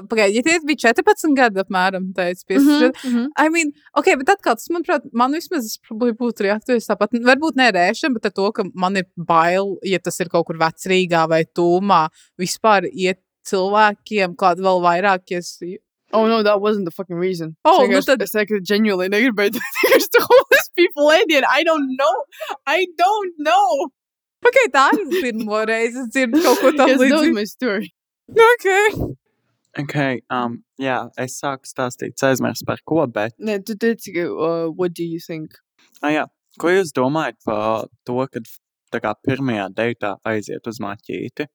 pagaidiet, ja bija 14 gadi apmēram, teicu, 15 Mhm, gadi. mhm. I mean, ok, bet atkal, tas, manuprāt, man vismaz būtu reaktīvs tāpat. Varbūt ne rēšana, bet ar to, ka man ir bail, ja tas ir kaut kur vecrīgā vai tūmā, vispār iet cilvēkiem klāt vēl vairāk, ja es Oh no, that wasn't the fucking reason. Oh, Es nu vienkārši- tad- Es teiktu, genuinely negribēju tikai to homeless people ēdienu. I don't know. I don't know. Ok, tā ir pirmo reizi, es dzirdu kaut ko Yes, tādu that was my story. Ok. Okay, um, jā, es sāku stāstīt, es aizmirsu par ko, bet, Nē, tu teici, ka, uh, what do you think? ah, jā, ko jūs domājat par to, kad tā kā pirmajā deitā aiziet uz maķīti?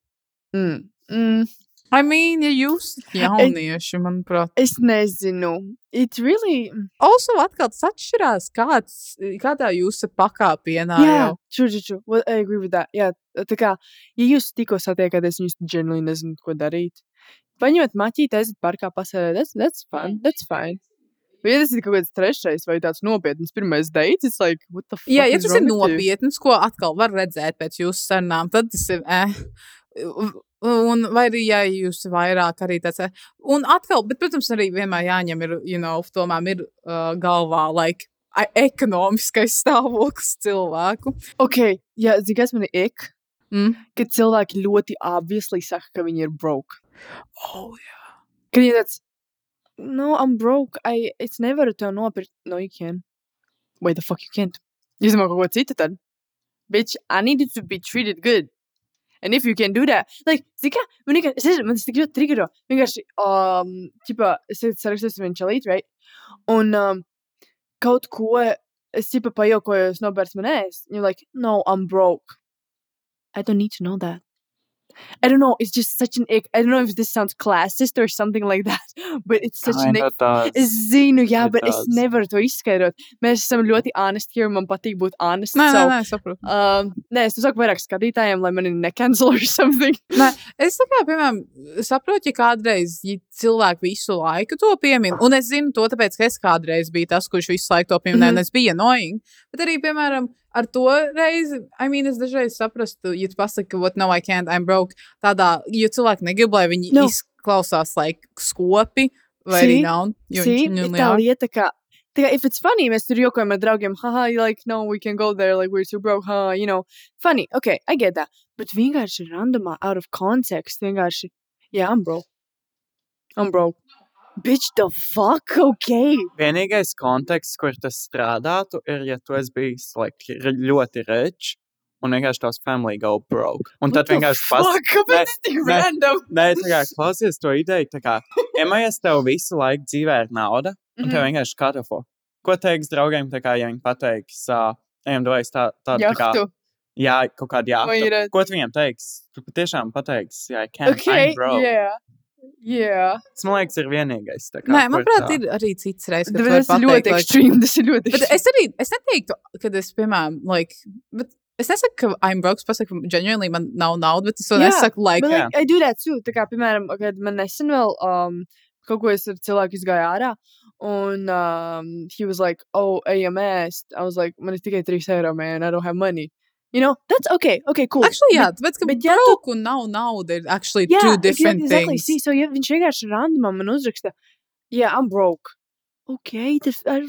Mm. Mm. I mean, ja jūs jaunieši, manuprāt. Es nezinu. It really... Also, atkal tas atšķirās, kāds, kādā jūs esat pakāpienā Jā, true. Well, I agree with that. Jā, tā kā, ja jūs tikko satiekaties jūs genuinely nezināt, ko darīt, paņemat maķīti, aiziet parkā pasēdēt, that's, that's fun, that's fine. Vai ja tas ir kaut kāds trešais vai tāds nopietns pirmais dates, it's like, what the fuck Jā, ja tas ir nopietns, ko atkal var redzēt pēc jūsu sarunām, tad tas ir. Eh. Un vai arī, ja jūs vairāk arī tāds, eh, un atkal, bet, protams, arī vienmēr jāņem, ir, you know, tomēr ir uh, galvā, like, ekonomiskais [laughs] stāvoklis cilvēku. Ok, jā, zini, kas man ir ik? Mm. Kad cilvēki ļoti obviously saka, ka viņi ir broke. Oh, jā. Kad viņi tāds, no, I'm broke, I, es nevaru tev nopirkt. No, you can. Wait, the fuck you can't. Jūs domājat kaut ko citu tad? Bitch, I needed to be treated good. And if you can do that, like, zini kā, man vienkārši, es nezinu, man tik ļoti trigero. Vienkārši, um, ķipa, es sarakstos vienu čalīt, right? Un, um, kaut ko, es ķipa pajokoju, es nopērts man ēst. You're like, no, I'm broke. I don't need to know that. I don't know. It's just such an ick. I don't know if this sounds classist or something like that, [laughs] but it's such an Kinda ick. does. Es zinu, jā, It bet es does. nevaru to izskaidrot. Mēs esam ļoti honest here, man patīk būt honest. Nē, nē, so, nē, saprotu. Um, nē, es saku vairāk skatītājiem, lai mani nekancel or [laughs] something. Es tā kā, piemēram, saprotu, ja kādreiz ja cilvēki visu laiku to piemin, un es zinu to, tāpēc, ka es kādreiz biju tas, kurš visu laiku to pieminēja, Mhm. un es biju annoying. Bet arī, piemēram, ar to reizi, I mean, es dažreiz saprastu, ja tu pasaki, what, no, I can't, I'm broke, tādā, jo cilvēki negrib, lai viņi No. no. izklausās, like, skopi, vai arī See? nav. Jo See, viņi- ir nu, tā jā. lieta, ka, tā kā, if it's funny, mēs tur jokojam ar draugiem, haha, you like, no, we can go there, like, we're too broke, haha, you know, funny, okay, I get that. Bet vienkārši randomā, out of context, vienkārši, yeah, I'm broke. I'm broke. Bitch, the fuck, [laughs] ok. Vienīgais konteksts, kur tas strādātu, ir, ja tu esi bijis like, ļoti rich un vienkārši tavs family go broke. Un tad vienkārši pas... Fuck, kāpēc tik nē. random? Nē, tā kā klausies to ideju, tā kā, iemajies tev visu laiku dzīvē ir nauda, un tev Mhm. vienkārši katafo. Ko teiks draugiem, tā kā, ja viņi pateiks, uh, ejam, dojas tā, tā, tā kā, Jahtu. jā, kaut jāta. ir, Ko tu viņiem teiks? Tu patiešām pateiksi, jā, I can't, Ok, I'm broke. yeah. Yeah. Tas, man liekas, ir vienīgais. kā, Nē, manuprāt, tā- ir arī cits reizes, kad tas ir ļoti ekstrēms. Tas ir ļoti Bet ekstrēms. es arī es neteiktu, ka es, piemēram, like, bet es nesaku, ka I'm broke, pasaku, genuinely man nav naudas, bet es to Jā, nesaku, like, But, jā. like, I do that too. Tā kā, piemēram, kad man nesen vēl um, kaut ko es ar cilvēku izgāju ārā, un um, he was like, oh, ejam ēst. I was like, man ir tikai 3 eiro, man, I don't have money. You know, that's okay, okay, cool. actually, jā, tāpēc, ka bet ja tu- broke un nav nauda ir actually Jā, two different exactly. things. See, so, ja viņš vienkārši randomā man uzraksta, yeah, I'm broke. Okay, tas ir.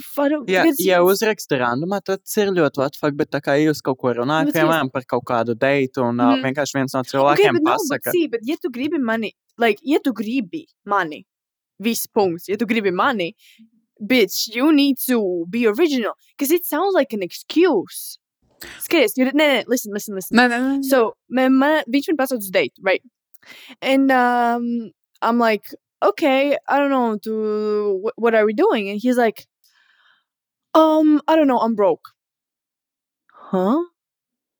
Jā, ja uzraksta randumā, tad ir ļoti atfakt, bet tā kā jūs kaut ko runājat, Bet piemēram, par kaut kādu deitu, un uh, Mhm. vienkārši viens no Okay, cilvēkiem bet, no, but, pasaka, see, bet, ja tu gribi mani, like, ja tu gribi mani, viss punkts, ja tu gribi mani, bitch, you need to be original, because it sounds like an excuse. Skaties, you, nē, listen, listen, listen. Nē, nē, nē. So, man, man, viņš man pasauc uz date, right? And um, I'm like, okay, I don't know, to, what, what are we doing? And he's like, um, I don't know, I'm broke. Huh?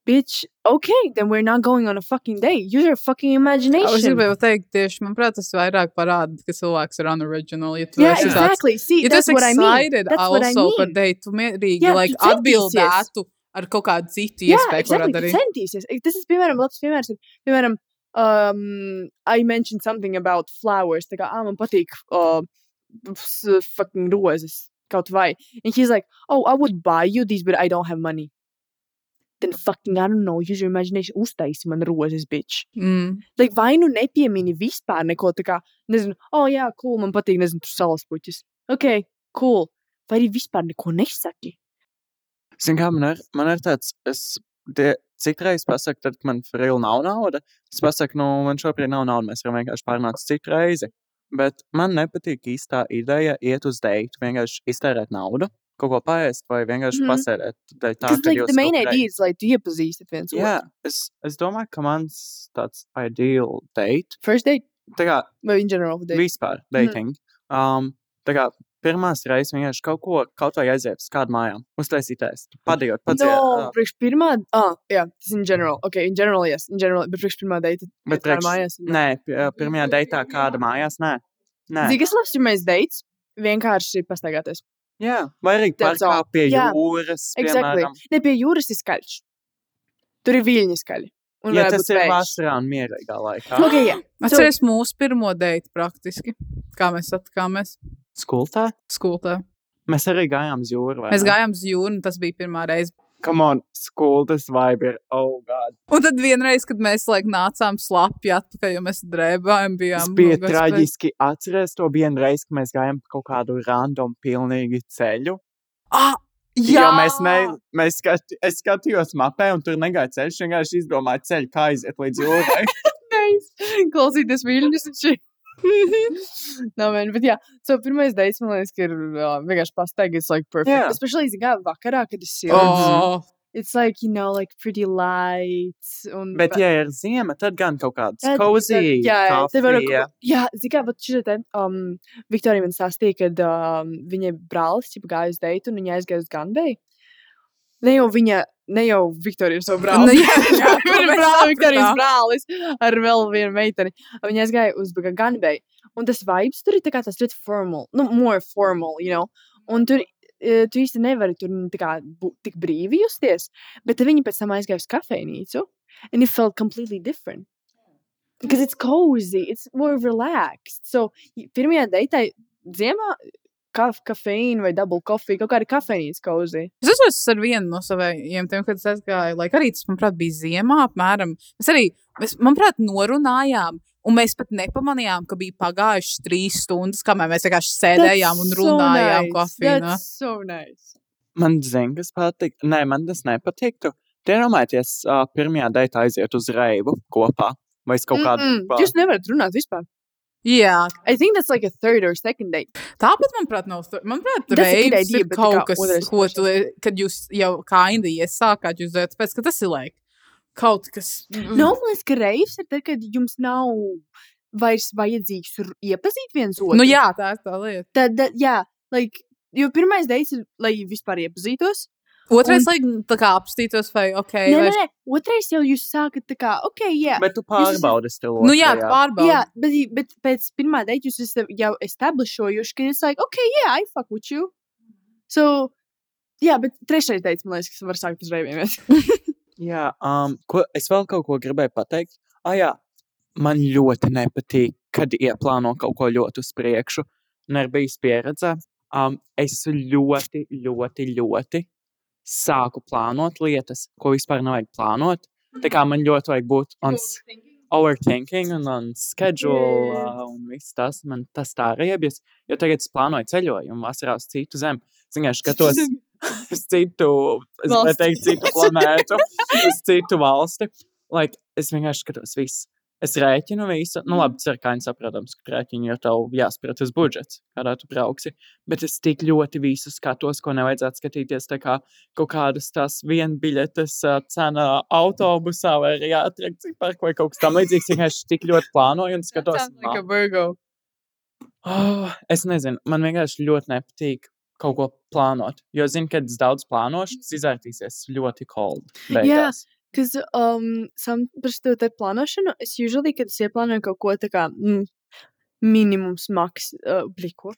Bitch, okay, then we're not going on a fucking date. Use your fucking imagination. Es gribēju teikt, tieši, manuprāt, tas vairāk parāda, ka cilvēks ir unoriginal. Ja tu Yeah, esi tāds- exactly. See, Ja tu that's esi what I mean. That's what I also par mean. deitu, mierīgi, Jā, like, tu centīsies. Ar kaut kādu citu Jā, iespēju, ko exactly, darīt. centīsies. Tas ir, piemēram, labs piemērs. Piemēram, um, I mentioned something about flowers. Tā kā, ah, man patīk uh, fucking rozes. Kaut vai. And he's like, oh, I would buy you these, but I don't have money. Then fucking, I don't know, use your imagination. Uztaisi man rozes, bitch. Mm. Like, vai nu nepiemini vispār neko tā kā, nezinu, oh, jā, cool, man patīk, nezinu, tur salas puķis. Ok, cool. Vai arī vispār neko nesaki. Zini, kā man ir, man ir tāds, es die, citreiz pasaku, tad, man frīl nav nauda, es pasaku, nu, man šobrīd nav nauda, mēs varam vienkārši pārnākt citu reizi. Bet man nepatīk īstā ideja iet uz deitu, vienkārši iztērēt naudu, kaut ko paēst vai vienkārši mm dēļ Tā, main kaut idea is, like, tu iepazīstat viens Jā, otru. es, es domāju, ka mans tāds ideal date, First date? tā kā Vai in general date? vispār dating, um, tā kā pirmās reizes vienkārši kaut ko, kaut vai aiziet uz kādu mājām, uztaisīt ēst, padējot, pats. No, priekš pirmā, ah, jā, tas in general. Ok, in general, yes, in general, bet priekš pirmā date. Bet priekš- mājās. Nē, pi- pirmajā deitā kāda mājās, nē. Nē, Zini, kas labs pirmais dates? Vienkārši pastaigāties. jā, vai arī parkā pie Jā, jūras, Exactly. piemēram. Ne pie jūras ir skaļš. Tur ir viļņi skaļi. Un Ja tas ir vējš. vasarā un mierīgā laikā. Ok, jā. So, Atceries mūsu pirmo deitu praktiski, kā mēs satikāmies Skultā? skoltā. Mēs arī gājām uz jūru. Mēs gājām uz jūru, un tas bija pirmā reize. Come on, skultas vibe ir, oh god. Un tad vienreiz, kad mēs like, nācām slapji atpakaļ, jo mēs drēbājām, bijām. Tas bija nogaspēji. traģiski. Atceries to vienu reizi, kad mēs gājām pa kaut kādu random pilnīgi ceļu. Ah, Jā, jo mēs, ne, mēs skat, es skatījos mapē, un tur negāja ceļš. Vienkārši izdomāju ceļu, kā aiziet līdz jūrai. [laughs] Klausīties viļņus un šī. [laughs] no, man, bet jā, so pirmais dates, man liekas, ka ir uh, vienkārši pastaigi, it's like perfect. Jā. Especially, zini, kā vakarā, kad ir silts. Oh, It's like, you know, like pretty light. Un, Bet, ja ir ziema, tad gan kaut kāds Tad- cozy. tad- jā, jā, te var kafija. Jā, zini, kā pat šī te, um, Viktorija man stāstīja, kad um, viņai brālis ķipa gāja uz deitu un viņa aizgāja uz Ganbei. Ne jau viņa, ne jau Viktorija ir savu brāli. Nu, [laughs] jā, [laughs] viņa mēs brāli, Viktorijas brālis ar vēl vienu meiteni. Viņa aizgāja uz Ganbei. Un tas vibes tur ir tā kā tas ļoti formal, nu, more formal, you know. Un tur eh, tu īsti nevari tur nu, kā būt tik brīvi justies. Bet viņi pēc tam aizgāja uz kafejnīcu. And it felt completely different. Because it's cozy, it's more relaxed. So, pirmajā deitā ziemā kaf, kafīna vai double coffee, kaut kāda kafejnīca cozy. Es atceros ar vienu no saviem tiem, kad es aizgāju, lai arī tas, manuprāt, bija ziemā apmēram. Mēs arī, mēs, manuprāt, norunājām. Un mēs pat nepamanījām, ka bija pagājušas trīs stundas, kamēr mēs vienkārši sēdējām un runājām nice. kafijā. That's so nice. Man zina, kas patīk. Nē, man tas nepatiktu. Tie domājieties, uh, pirmajā deitā aiziet uz reibu kopā. Vai es kaut kādu. Mm -mm. Jūs nevarat runāt vispār. Jā, I think that's like a third or second date. tāpat, manuprāt, nav. Manuprāt, idea, ir kaut kas, ko tu, kad jūs jau kā indi iesākāt, jūs dzērat, pēc, ka tas ir like kaut kas. No, man liekas, ka reivs ir tad, kad jums nav vairs vajadzīgs iepazīt viens otru. Nu jā, tā ir tā lieta. Tad, jā, like, jo pirmais dates ir, lai vispār iepazītos. Otrais, lai tā kā apstītos, vai ok, Nē, vai nē, nē, otrais jau jūs sākat tā kā, ok, jā. Bet tu pārbaudi stilu. Nu jā, pārbaudi. Jā, bet, bet pēc pirmā date jūs esat jau establishējuši, ka it's like, ok, yeah, I fuck with you. So, jā, bet trešais dates, man liekas, kas var sākt uz reiviem. [laughs] Jā, um, ko, es vēl kaut ko gribēju pateikt. Ah, jā, man ļoti nepatīk, kad ieplāno kaut ko ļoti uz priekšu. Un ir bijis pieredze. Um, es ļoti, ļoti, ļoti sāku plānot lietas, ko vispār nevajag plānot. Tā kā man ļoti vajag būt on overthinking un on schedule uh, un viss tas. Man tas tā riebjas. Jo tagad es plānoju ceļojumu vasarā uz citu zemi. Ziniet, skatos [laughs] uz citu, es Valsti. gribēju teikt, citu [laughs] planētu, uz citu valsti. Like, es vienkārši skatos visu. Es rēķinu visu. Nu, labi, ir kā viņi saprotams, ka rēķini jau tev jāsprat tas budžets, kādā tu brauksi. Bet es tik ļoti visu skatos, ko nevajadzētu skatīties. Tā kā kaut kādas tās vienbiļetes cena autobusā vai arī atrakciju parku vai kaut kas tam līdzīgs. Vienkārši tik ļoti plānoju un skatos. Oh, es nezinu, man vienkārši ļoti nepatīk kaut ko plānot. Jo zinu, ka es daudz plānošu, tas izvērtīsies ļoti cold. beigās. Because um, some šo te plānošanu, es usually, kad es ieplānoju kaut ko tā kā mm, minimums maks, uh, bliko,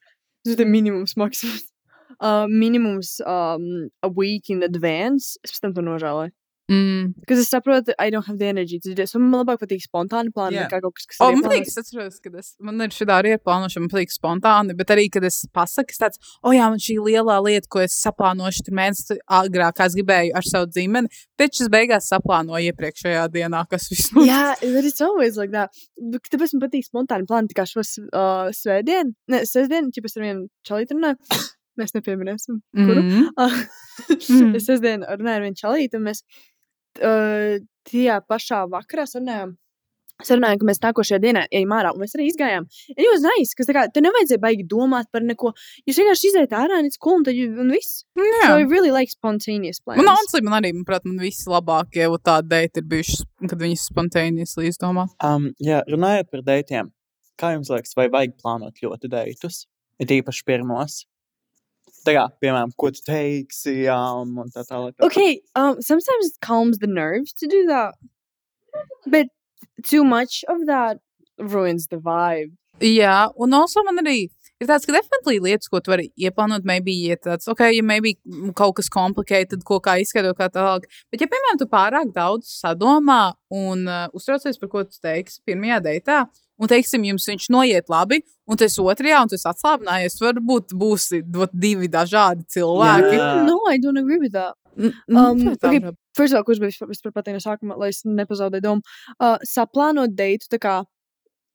tas ir minimums maksas. Uh, [laughs] minimums um, a week in advance, es pēc tam to nožēloju. Mm. Because es saprotu, I don't have the energy to do this. Un man labāk patīk spontāni plāni, Jā. yeah. nekā kaut kas, kas O, ir man liekas, es atceros, ka es, man ir šī arī plānošana, man liekas, spontāni, bet arī, kad es pasaku, es tāds, o jā, man šī lielā lieta, ko es saplānošu tur mēnesi agrāk, kā es gribēju ar savu dzimeni, taču es beigās saplānoju iepriekšējā dienā, kas viss notiks. Jā, but it's always like that. Bet Tāpēc man patīk spontāni plāni. Tā kā šo uh, svētdienu, ne, sestdienu, ja es ar vienu čalītu runāju, [coughs] mēs nepieminēsim. Kuru? Mm. [laughs] es sestdienu runāju ar vienu čalītu, un mēs uh, tajā pašā vakarā sarunājām. Sarunājām, ka mēs nākošajā dienā ejam ārā, un mēs arī izgājām. Un jūs zinājāt, ka tā kā te nevajadzēja baigi domāt par neko. Jūs vienkārši iziet ārā, un it's cool, un tad un viss. Jā. So I really like spontaneous plans. Man, honestly, man arī, manuprāt, man visi labākie jau tādi deiti ir bijuši, kad viņi spontāniski izdomā. Um, jā, runājot par datiem, kā jums liekas, vai vajag plānot ļoti datus? Ir īpaši pirmos. Tā kā, piemēram, ko tu teiksi, jā, un tā tālāk. Okay, um, sometimes it calms the nerves to do that, but too much of that ruins the vibe. Jā, un also man arī ir tāds, ka definitely lietas, ko tu vari ieplānot, maybe iet tāds, ok, ja maybe kaut kas complicated, ko kā izskaidrot, kā tālāk. Bet, ja, piemēram, tu pārāk daudz sadomā un uh, uztraucies par ko tu teiksi pirmajā deitā, un, teiksim, jums viņš noiet labi, un tas otrajā, un esi atslābinājies, varbūt būsi dot divi dažādi cilvēki. Jā. No, I don't agree with that. Um, okay, var- First of all, kurš bija vispār- pateicis no sākuma, lai es nepazaudēju domu. Uh, saplānot deitu tā kā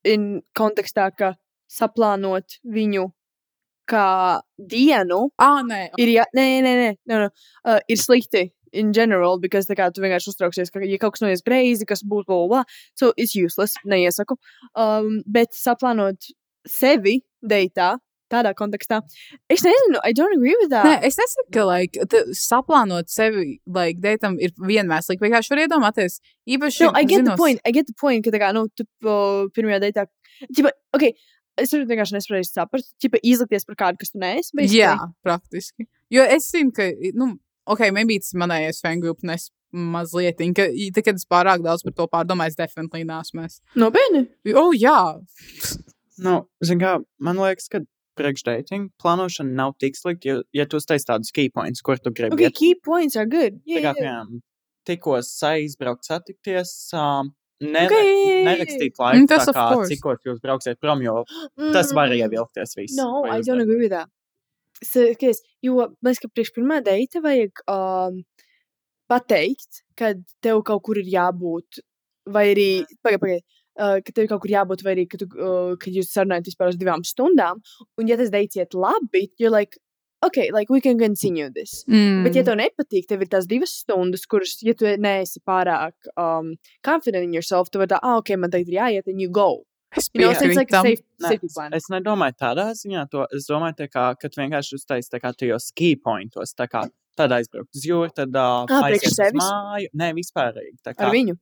in kontekstā, ka saplānot viņu kā dienu Ah, nē, ir, jā, nē, nē, nē, nē, nē uh, ir slikti. In general, because tā kā tu vienkārši uztrauksies, ka, ja kaut kas noies greizi, kas būs bla, bla, so it's useless, neiesaku. Um, bet saplānot sevi deitā, tādā kontekstā, es nezinu, I don't agree with that. Nē, es nesaku, ka like, saplānot sevi, like, deitam ir vienmēr slikti. Vienkārši var iedomāties, īpaši. No, I get the zinos- point. I get the point, ka tā kā, nu, tu uh, pirmajā datā, ķipa, ok, es vienkārši nespēju saprast, ķipa, izlikties par kādu, kas tu neesi. Jā, praktiski. Jo es zinu, ka, nu, ok, maybe tas manējais fan grupa nes mazliet, ka, i- tad, kad es pārāk daudz par to pārdomāju, es definitely nesmu. es. Nopietni. O, jā, Nu, zin kā, man liekas, ka priekšdating plānošana nav tik slikta, ja, ja tu uztais tādus key points, kur tu gribi. Okay, iet. key points are good. Tā Yeah, kā, yeah. piemēram, tikko aizbraukt, satikties, um, ne, Okay, nerakstīt Mm, laiku, tas tā of kā cikos jūs brauksiet prom, jo [gasps] tas var Mm, ievilkties viss. No, I don't agree with that. Skaties, jo, man liekas, ka priekš pirmā deita vajag um, pateikt, ka tev kaut kur ir jābūt, vai arī, pagaid, pagaid, uh, ka tev kaut kur jābūt, vai arī, ka, tu, uh, ka jūs sarunājat vispār uz divām stundām, un ja tas deits iet labi, you're like, ok, like, we can continue this. mm. Bet, ja tev nepatīk, tev ir tās divas stundas, kuras, ja tu neesi pārāk um, confident in yourself, vari tā, ah, ok, man tagad ir jāiet, and you go. Es You know, it's like a safe, safety plan. Es nedomāju tādā ziņā, to es domāju, kā, ka tu vienkārši uztaisīji tā kā tajos ski pointos, tā kā tad aizbraukt uz jūru, tad uh, priekš aiziet uz māju. Nē, vispārīgi. Ar viņu.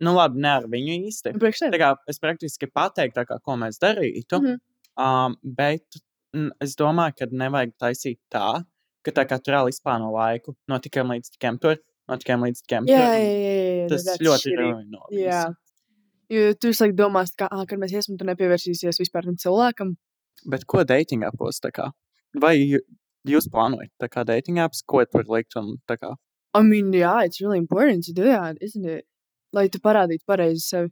Nu labi, ne ar viņu īsti. Kā es praktiski pateiktu, kā, ko mēs darītu, Mhm. um, bet mm, es domāju, ka nevajag taisīt tā, ka tā kā tur reāli izplāno laiku no tikiem līdz tikiem tur, no tikiem līdz tikiem Jā, tur. jā, jā, jā. Tas that's ļoti shitty. Jo tu visu laiku domās, ka, ah, kad mēs iesim, tu nepievērsīsies vispār tam cilvēkam. Bet ko dating kā? Vai jū- jūs plānojat tā kā dating apps, ko tur likt un kā? I mean, yeah, it's really important to do that, isn't it? Lai tu parādītu pareizi sevi.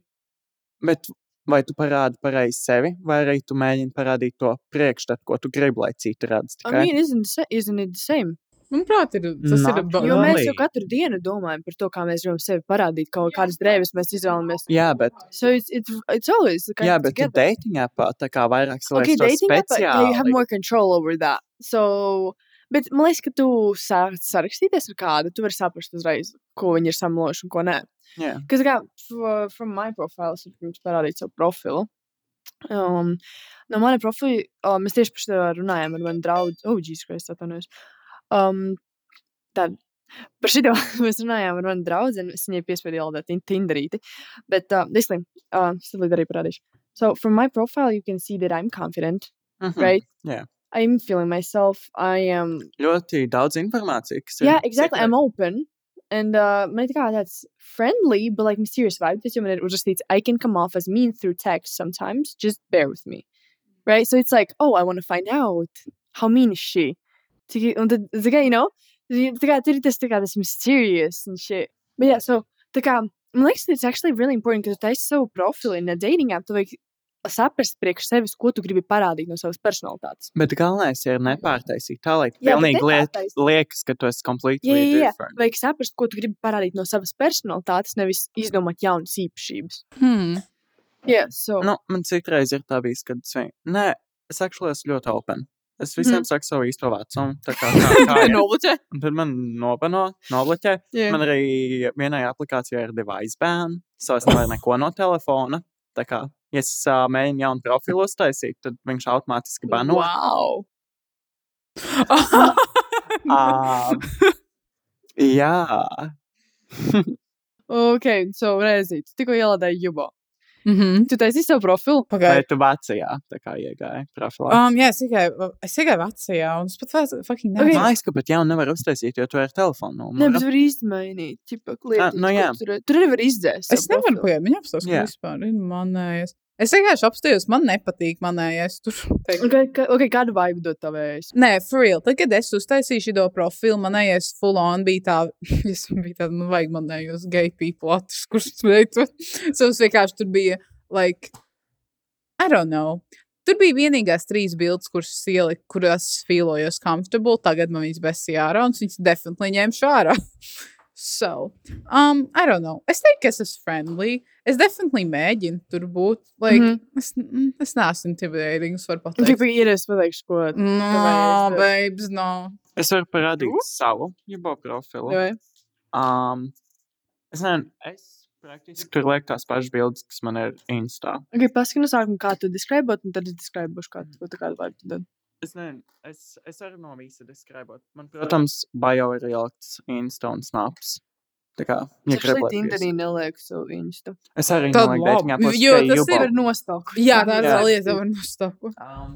Bet vai tu parādi pareizi sevi, vai arī tu mēģini parādīt to priekšstatu, ko tu gribi, lai citi redz I tikai? mean, isn't, isn't it the same? Manuprāt, ir, tas ir. Not ba- Jo mēs jau katru dienu domājam par to, kā mēs gribam sevi parādīt, kaut kādas drēbes mēs izvēlamies. Jā, bet, So it's, it's, it's always kind jā, of bet together. dating appā tā kā vairāk Okay, saliekas to dating app, uh, yeah, you have speciāli. more control over that. So, bet man liekas, ka tu sāc sarakstīties ar kādu, tu vari saprast uzreiz, ko viņi ir samloši un ko nē. Jā. Kas kā, from my profile, es varu jums parādīt savu profilu. Um, no mana profila, uh, mēs tieši par šo runājām ar manu draugu. Oh, Jesus Christ, atvainojos. Um, tad par šo [laughs] mēs runājām ar manu draugu, un es viņai piespiedu ielādēt tin- Tinderīti. Bet, uh, dislī, uh, es tev arī parādīšu. So, from my profile, you can see that I'm confident, Mhm. right? Jā. I'm feeling myself. I am Ļoti daudz informācijas, kas ir. Yeah, exactly. secret. I'm open. And uh, man ir tā kā tāds friendly, but like mysterious vibe. Tas jau man ir uzrakstīts, I can come off as mean through text sometimes. Just bear with me. Right? So it's like, oh, I want to find out. How mean is she? Tad, tā kā, you know, tā kā tur ir tas, tā kā tas mysterious and shit. But yeah, so, tā kā, man liekas, it's actually really important, ka tu taisi savu profilu in a dating app, tu vajag saprast priekš sevis, ko tu gribi parādīt no savas personalitātes. Bet galvenais ir nepārtaisīt tā, lai Jā, bet pilnīgi liet, liekas, ka tu esi completely Jā, jā, jā. different. Vajag saprast, ko tu gribi parādīt no savas personalitātes, nevis izdomāt jaunas īpašības. Hmm. Yeah, so. Nu, man citreiz ir tā bijis, kad es vien... Nē, es actually esmu ļoti open. Es visiem Mhm. saku savu īsto vecumu. Tā kā [laughs] tā, ir. Nobuļķē. Un tad man nobano, nobloķē. Jā. Man arī vienai aplikācijai ir device ban, so es nevaru neko no telefona. Tā kā, ja es uh, mēģinu jaunu profilu uztaisīt, tad viņš automātiski bano. Wow. [laughs] Um, [laughs] jā, Ok, so reizīt. Tikko ielādēju Jubo. Mhm. Tu taisīji savu profilu? vai Pagaidiet. tu vecajā tā kā iegāji profilā? Um, jā, es tikai, es tikai vecajā, un es pat vairs fucking nezinu. Man liekas, ka pat jaunu nevar uztaisīt, jo tu ar telefonu Nē, numuru. bet var izmainīt. Čipa, lietas, nu jā. Tur, tur arī var izdzēst. Es nevaru pagaidīt, viņa apstāsta, ka vispār ir manējais. Es vienkārši apstājos, man nepatīk manējais. Tur. [laughs] Okay, ka- ok, kādu vibe dod tavējais? Nē, for real. Tad, kad es uztaisīju šo profilu, manējais full on bija tā, [laughs] es biju tāda, nu, vajag manējos gay people atrast, kurš veicu. So es vienkārši tur bija, like, I don't know. Tur bija vienīgās trīs bildes, kuras ieliku, kurās es feelojos comfortable. Tagad man viņas besīja ārā, un viņas definitely ņemšu ārā. [laughs] So, um, I don't know. Es teiktu, ka es esmu friendly. Es definitely mēģinu tur būt. Like, mm Mhm. -hmm. es, mm, es neesmu intimidating, es varu pateikt. Čipa, ir es pateikšu, ko. No, babes, no. Es varu parādīt savu jubo profilu. Vai? Um, es nezinu, es praktiski tur lieku tās pašas bildes, kas man ir Instā. Ok, paskatās kā tu describot, un tad es describošu, kā tu kādu tu dod. Es nezinu, es, es arī no visa deskribot. Man, protams, bio ir ielikts Insta un snaps. Tā kā, šeit gribat, Tinderī nelieku savu instu. Es arī Tad nelieku labi, dating appos, jo tas Jubo. Ir nostāku. Jā, tā ir tā lieta, var nostāku. Um,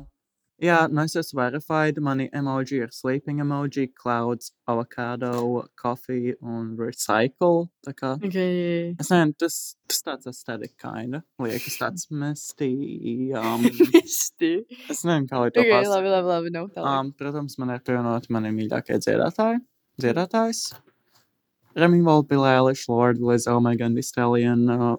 jā, nu es esmu verified. Mani emoji ir sleeping emoji, clouds, avocado, coffee un recycle. Tā kā, Ok, jā, jā. es nezinu, tas, tas tāds aesthetic kinda. Liekas tāds mestī. Um, Visti. [laughs] es nezinu, kā lai to Ok, pasaka. labi, labi, labi, nav tā. Um, protams, man ir pievienoti mani mīļākie dziedātāji. Dziedātājs. Remy Valpilēliš, Lord Lizzo, Megan Thee Stallion, uh,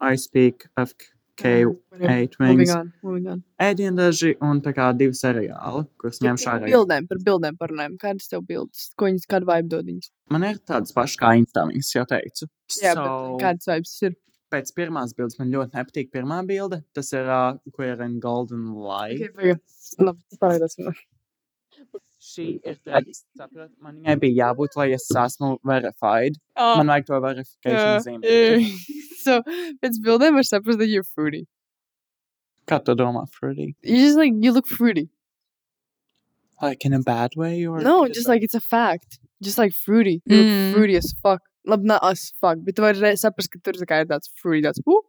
I Speak, FK, Eight Moving Wings, on, moving on. Ēdienu daži un tā kā divi seriāli, kurus Par ārā. bildēm, par bildēm parunājam. Kādas tev bildes? Ko viņas, kādu vibe dod viņas? Man ir tādas pašas kā Instā, viņas jau teicu. Jā, so, kādas vibes ir? pēc pirmās bildes man ļoti nepatīk pirmā bilde. Tas ir uh, Queer and Golden Light. Ok, pagaid. Labi, tas parādās. Šī ir traģiski. saprot? Man viņai bija jābūt, lai es esmu verified. Oh, Man vajag to verification zīmē. So, pēc bildēm var saprast, ka you're fruity. Kā tu domā, fruity? You just like you look fruity. Like in a bad way or? No, just like it's a fact. Just like fruity. You look Mm. fruity as fuck. Labi, not as fuck, bet tu vari re- saprast, ka tur tā kā ir tāds fruity, tāds, uh,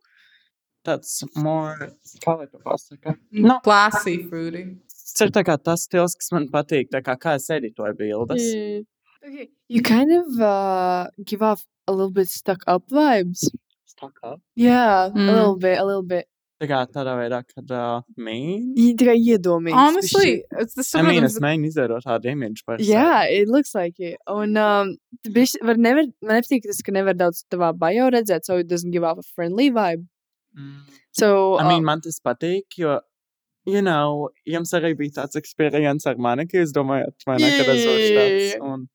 That's more, kā lai to pasaka? No, Classy fruity. tas ir tā kā tas stils, kas man patīk, tā kā kā es editoju bildes. Yeah. Okay. You kind of uh, give off a little bit stuck up vibes. Stuck up. Yeah, a Mm. little bit, a little bit. Tā kā tādā veidā, kad uh, mean. I- Tā kā iedomīgs. Honestly, it's the I mean, es saprotams, mēģinu izveidot tādu imidžu par sevi. Yeah, it looks like it. Un um, bišķi, var nevar, man nepatīk tas, ka nevar daudz tavā bio redzēt, so it doesn't give off a friendly vibe. Mm. So, I mean, um, man tas patīk, jo, you know, jums arī bija tāds experience ar mani, ka jūs domājat, vai ne, kad es būšu Yeah. tāds. Un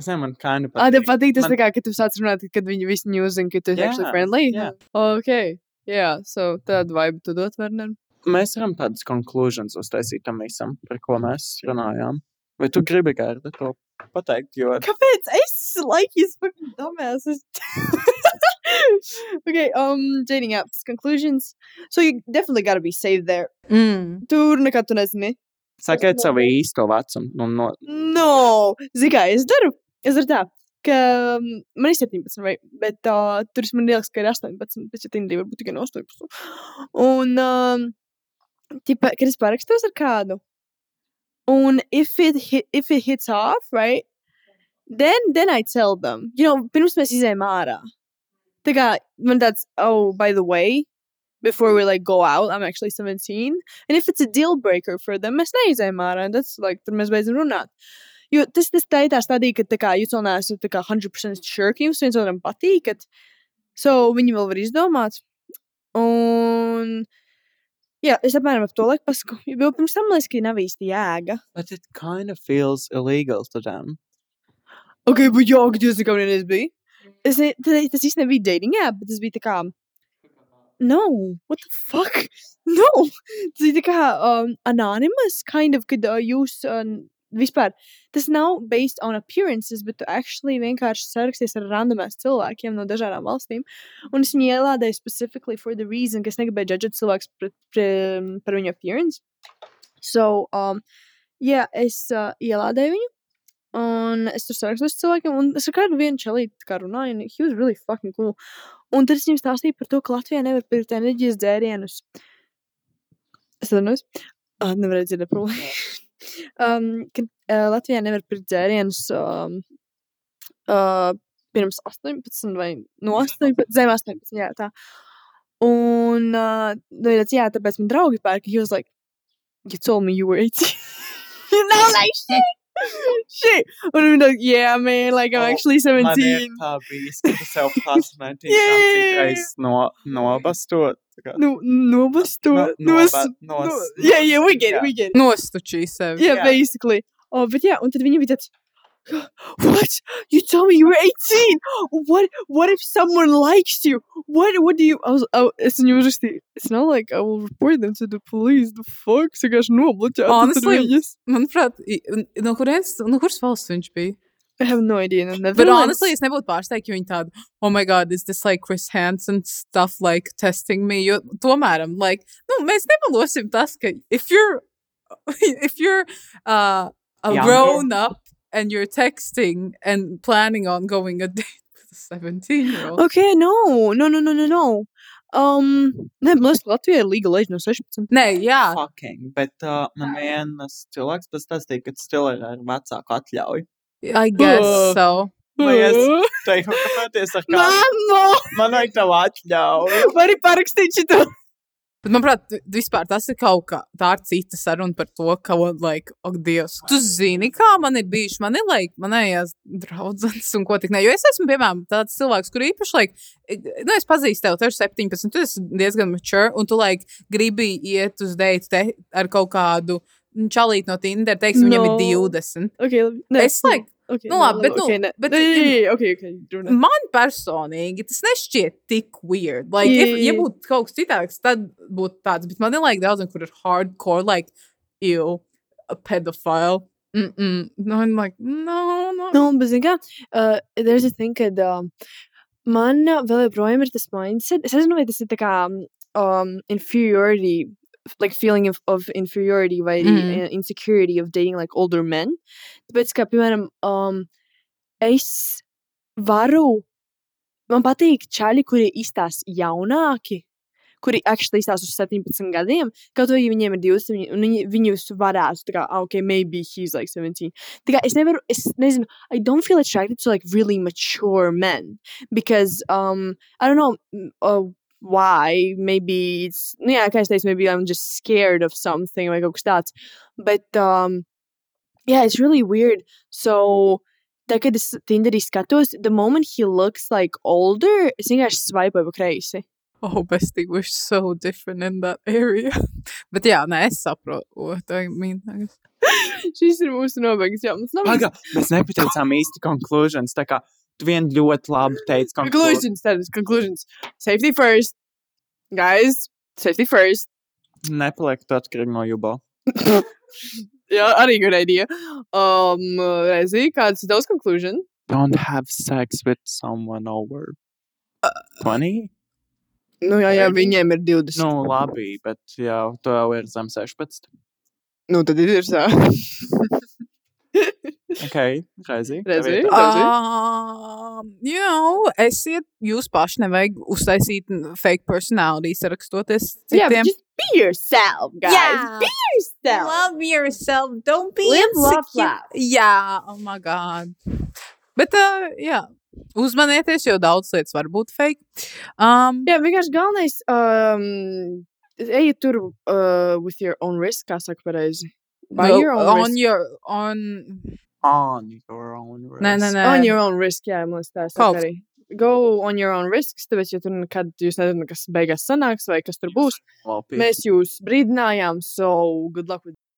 es nezinu, man kind of Ah, tev patīk. patīk tas Man- tā kā, ka tu sāc runāt, kad viņi visi ņūzina, ka tu esi actually Jā, friendly? jā. Okay. Yeah, so tādu vibe tu dot, Werner. Mēs varam tādas conclusions uztaisīt tam visam, par ko mēs runājām. Vai tu gribi, Gārda, to pateikt, jo Kāpēc? Es like his fucking dumbasses. okay, um, dating apps, conclusions. So you definitely gotta be saved there. mm. Tur nekad tu nezini. sakiet savu īsto vecumu. Un no, No, zini kā, es daru. Es daru tā, ka um, man ir 17, vai, bet uh, tur man liekas, ka ir 18, bet ja Tindī varbūt tikai no 18. Un, um, tipa, kad es parakstos ar kādu, un if it, hit, if it hits off, right, then, then I tell them, you know, pirms mēs izējām ārā. Tā kā, man tāds, oh, by the way, before we like go out, I'm actually 17. And if it's a deal breaker for them, mēs neizējām ārā. and That's like, tur mēs beidzam runāt. Jo tas, tas tā ir tā stadija, ka tā kā jūs vēl neesat tā kā 100% sure, ka jums viens otram patīkat. So viņi vēl var izdomāt. Un, jā, es apmēram ap to laiku pasaku, jo pirms tam liekas, ka nav īsti jēga. but it kind of feels illegal to them. Ok, bet jā, ka jūs nekā vienreiz bija. Es ne, tas, īsti nebija dating app, bet tas bija tā kā, no, what the fuck? [laughs] No, tas bija tā kā um, anonymous, kind of, kad uh, jūs um, vispār, tas nav based on appearances, bet tu actually vienkārši saraksties ar randomās cilvēkiem no dažādām valstīm. Un es viņu ielādēju specifically for the reason, ka es negribēju judžot cilvēks pret, pret, par viņu appearance. So, um, jā, es uh, ielādēju viņu. Un es tur sarakstos cilvēkiem, un es ar kādu vienu čelīti kā runāju, un he was really fucking cool. Un tad es viņam stāstīju par to, ka Latvijā nevar pirkt enerģijas dzērienus. Es atvainojos. Uh, nevarēju dzirdēt problēmu. Um, ka uh, Latvijā nevar pirkt dzērienus um, uh, pirms 18 vai no 18, zem 18, jā, tā. Un, uh, tāds, jā, tāpēc man draugi pērka, he was like, you told me you were 18. you know, like, shit. [laughs] Shit. Un viņa tā, yeah, man, like, I'm Oh, actually Man ir 17. tā bijis, ka tu sev jā, jā. citreiz no, nobastot. Nu, nobasto. No- Nos, nos- no, yeah, yeah, we get it, we get it. Nostučī sevi. Yeah, Jā. basically. Oh, bet jā, un tad viņi bija tāds, [laughs] what? You told me you were 18? What What if someone likes you? What What do you... I was, I, es viņu uzrakstīju. It's not like I will report them to the police. The fuck? Es vienkārši nobloķēju. tad Honestly, viņas. Manuprāt, i- no kurienes, no kuras valsts viņš bija? I have no idea. No, Bet Netherlands. honestly, es nebūtu pārsteigta, ja viņi tādu, oh my god, is this like Chris Hansen stuff like testing me? Jo tomēr, like, nu, mēs nemalosim tas, ka if you're, [laughs] if you're uh, a Younger. grown up and you're texting and planning on going a [laughs] date with a 17 year old. Okay, no. No, no, no, no, no. Um, ne, man liekas, ka Latvijā ir legal age no 16. Nē, jā, Fucking, bet uh, man viens cilvēks pastāstīja, ka stila ir ar vecāku atļauju. I guess Uh. so. Vai es teiktu, kāpēc ar kādu? Mamma! Man vajag tavu atļauju. Vari parakstīt šito. Bet, manuprāt, vi- vispār tas ir kaut kā tā ir cita saruna par to, ka, like, ak, Dievs, tu zini, kā man ir bijuši. Man ir, like, manējās draudzenes un ko tik ne. Jo es esmu, piemēram, tāds cilvēks, kur īpaši, like, nu, es pazīstu tevi, tev ir 17, tu esi diezgan mature, un tu, like, gribi iet uz deitu te ar kaut kādu čalīti no Tinder, teiksim, viņam No. ir 20. Okay. Nē, Es, like, okay, nu, labi, bet, nu, okay, ne. bet- Nē, nē, nē, nē, okay, okay, runā. Man personīgi tas nešķiet tik weird. Like, ja, ja Jā. būtu kaut kas citāds, tad būtu tāds. Bet man ir like, daudziem, kur ir hardcore, like, ew, a pedophile. Mm -mm. No, I'm like, no, no. Nu, bet, zini kā, uh, there's a thing, kad um, man uh, vēl joprojām ir tas mindset. Es nezinu, vai tas ir tā kā um, inferiority like feeling of, of inferiority vai arī Mhm. uh, insecurity of dating like older men. Tāpēc, kā piemēram, um, es varu, man patīk čaļi, kuri izstās jaunāki, kuri actually izstās uz 17 gadiem, kaut ja viņiem ir 20, viņi- un viņi, viņus varētu, tā kā, ah, ok, maybe he's like 17. Tā kā es nevaru, es nezinu, I don't feel attracted to like really mature men because, um, I don't know, uh, why, maybe it's, nu jā, kā es teicu, maybe I'm just scared of something vai kaut kas tāds, but, um, yeah, it's really weird. So, tā, kad es Tinderī skatos, the moment he looks like older, es vienkārši swipe pa kreisi. Oh, bestie, we're so different in that area. Bet jā, nē, es saprotu, what I mean. I guess. Šis ir mūsu nobeigas, jā, mums nav Paga, mēs nepateicām īsti conclusions. Tā kā tu vien ļoti labi teici conclusions. conclusions, that is conclusions. Safety first. Guys, safety first. Nepaliek tu atkarīgi no [laughs] jubo. Jā, arī good idea. Um, Rezi, kāds ir tavs conclusion? Don't have sex with someone over 20? Nu, jā, jā, Thirty? viņiem ir 20. Nu, labi, bet jā, tu jau ir zem 16. Nu, tad ir tā. [laughs] Ok, tā- Redzi? Um, you know, esiet jūs paši, nevajag uztaisīt fake personality, sarakstoties Yeah, citiem. just be yourself, guys. Yeah. Be yourself. Love yourself, don't be Live, insecure. laugh. Jā, oh my god. Bet, uh, jā, uzmanieties, jo daudz lietas var būt fake. Um, Jā, vienkārši galvenais, um, ejiet tur uh, with your own risk, kā saka pareizi. By well, your own on risk. your, on, On your own risk. nē, nē, nē. On your own risk, jā, man liekas, tā ir Kaut- arī. Go on your own risks, tāpēc, ja tur nekad jūs nezināt, kas beigās sanāks vai kas tur būs, mēs jūs brīdinājām, so good luck with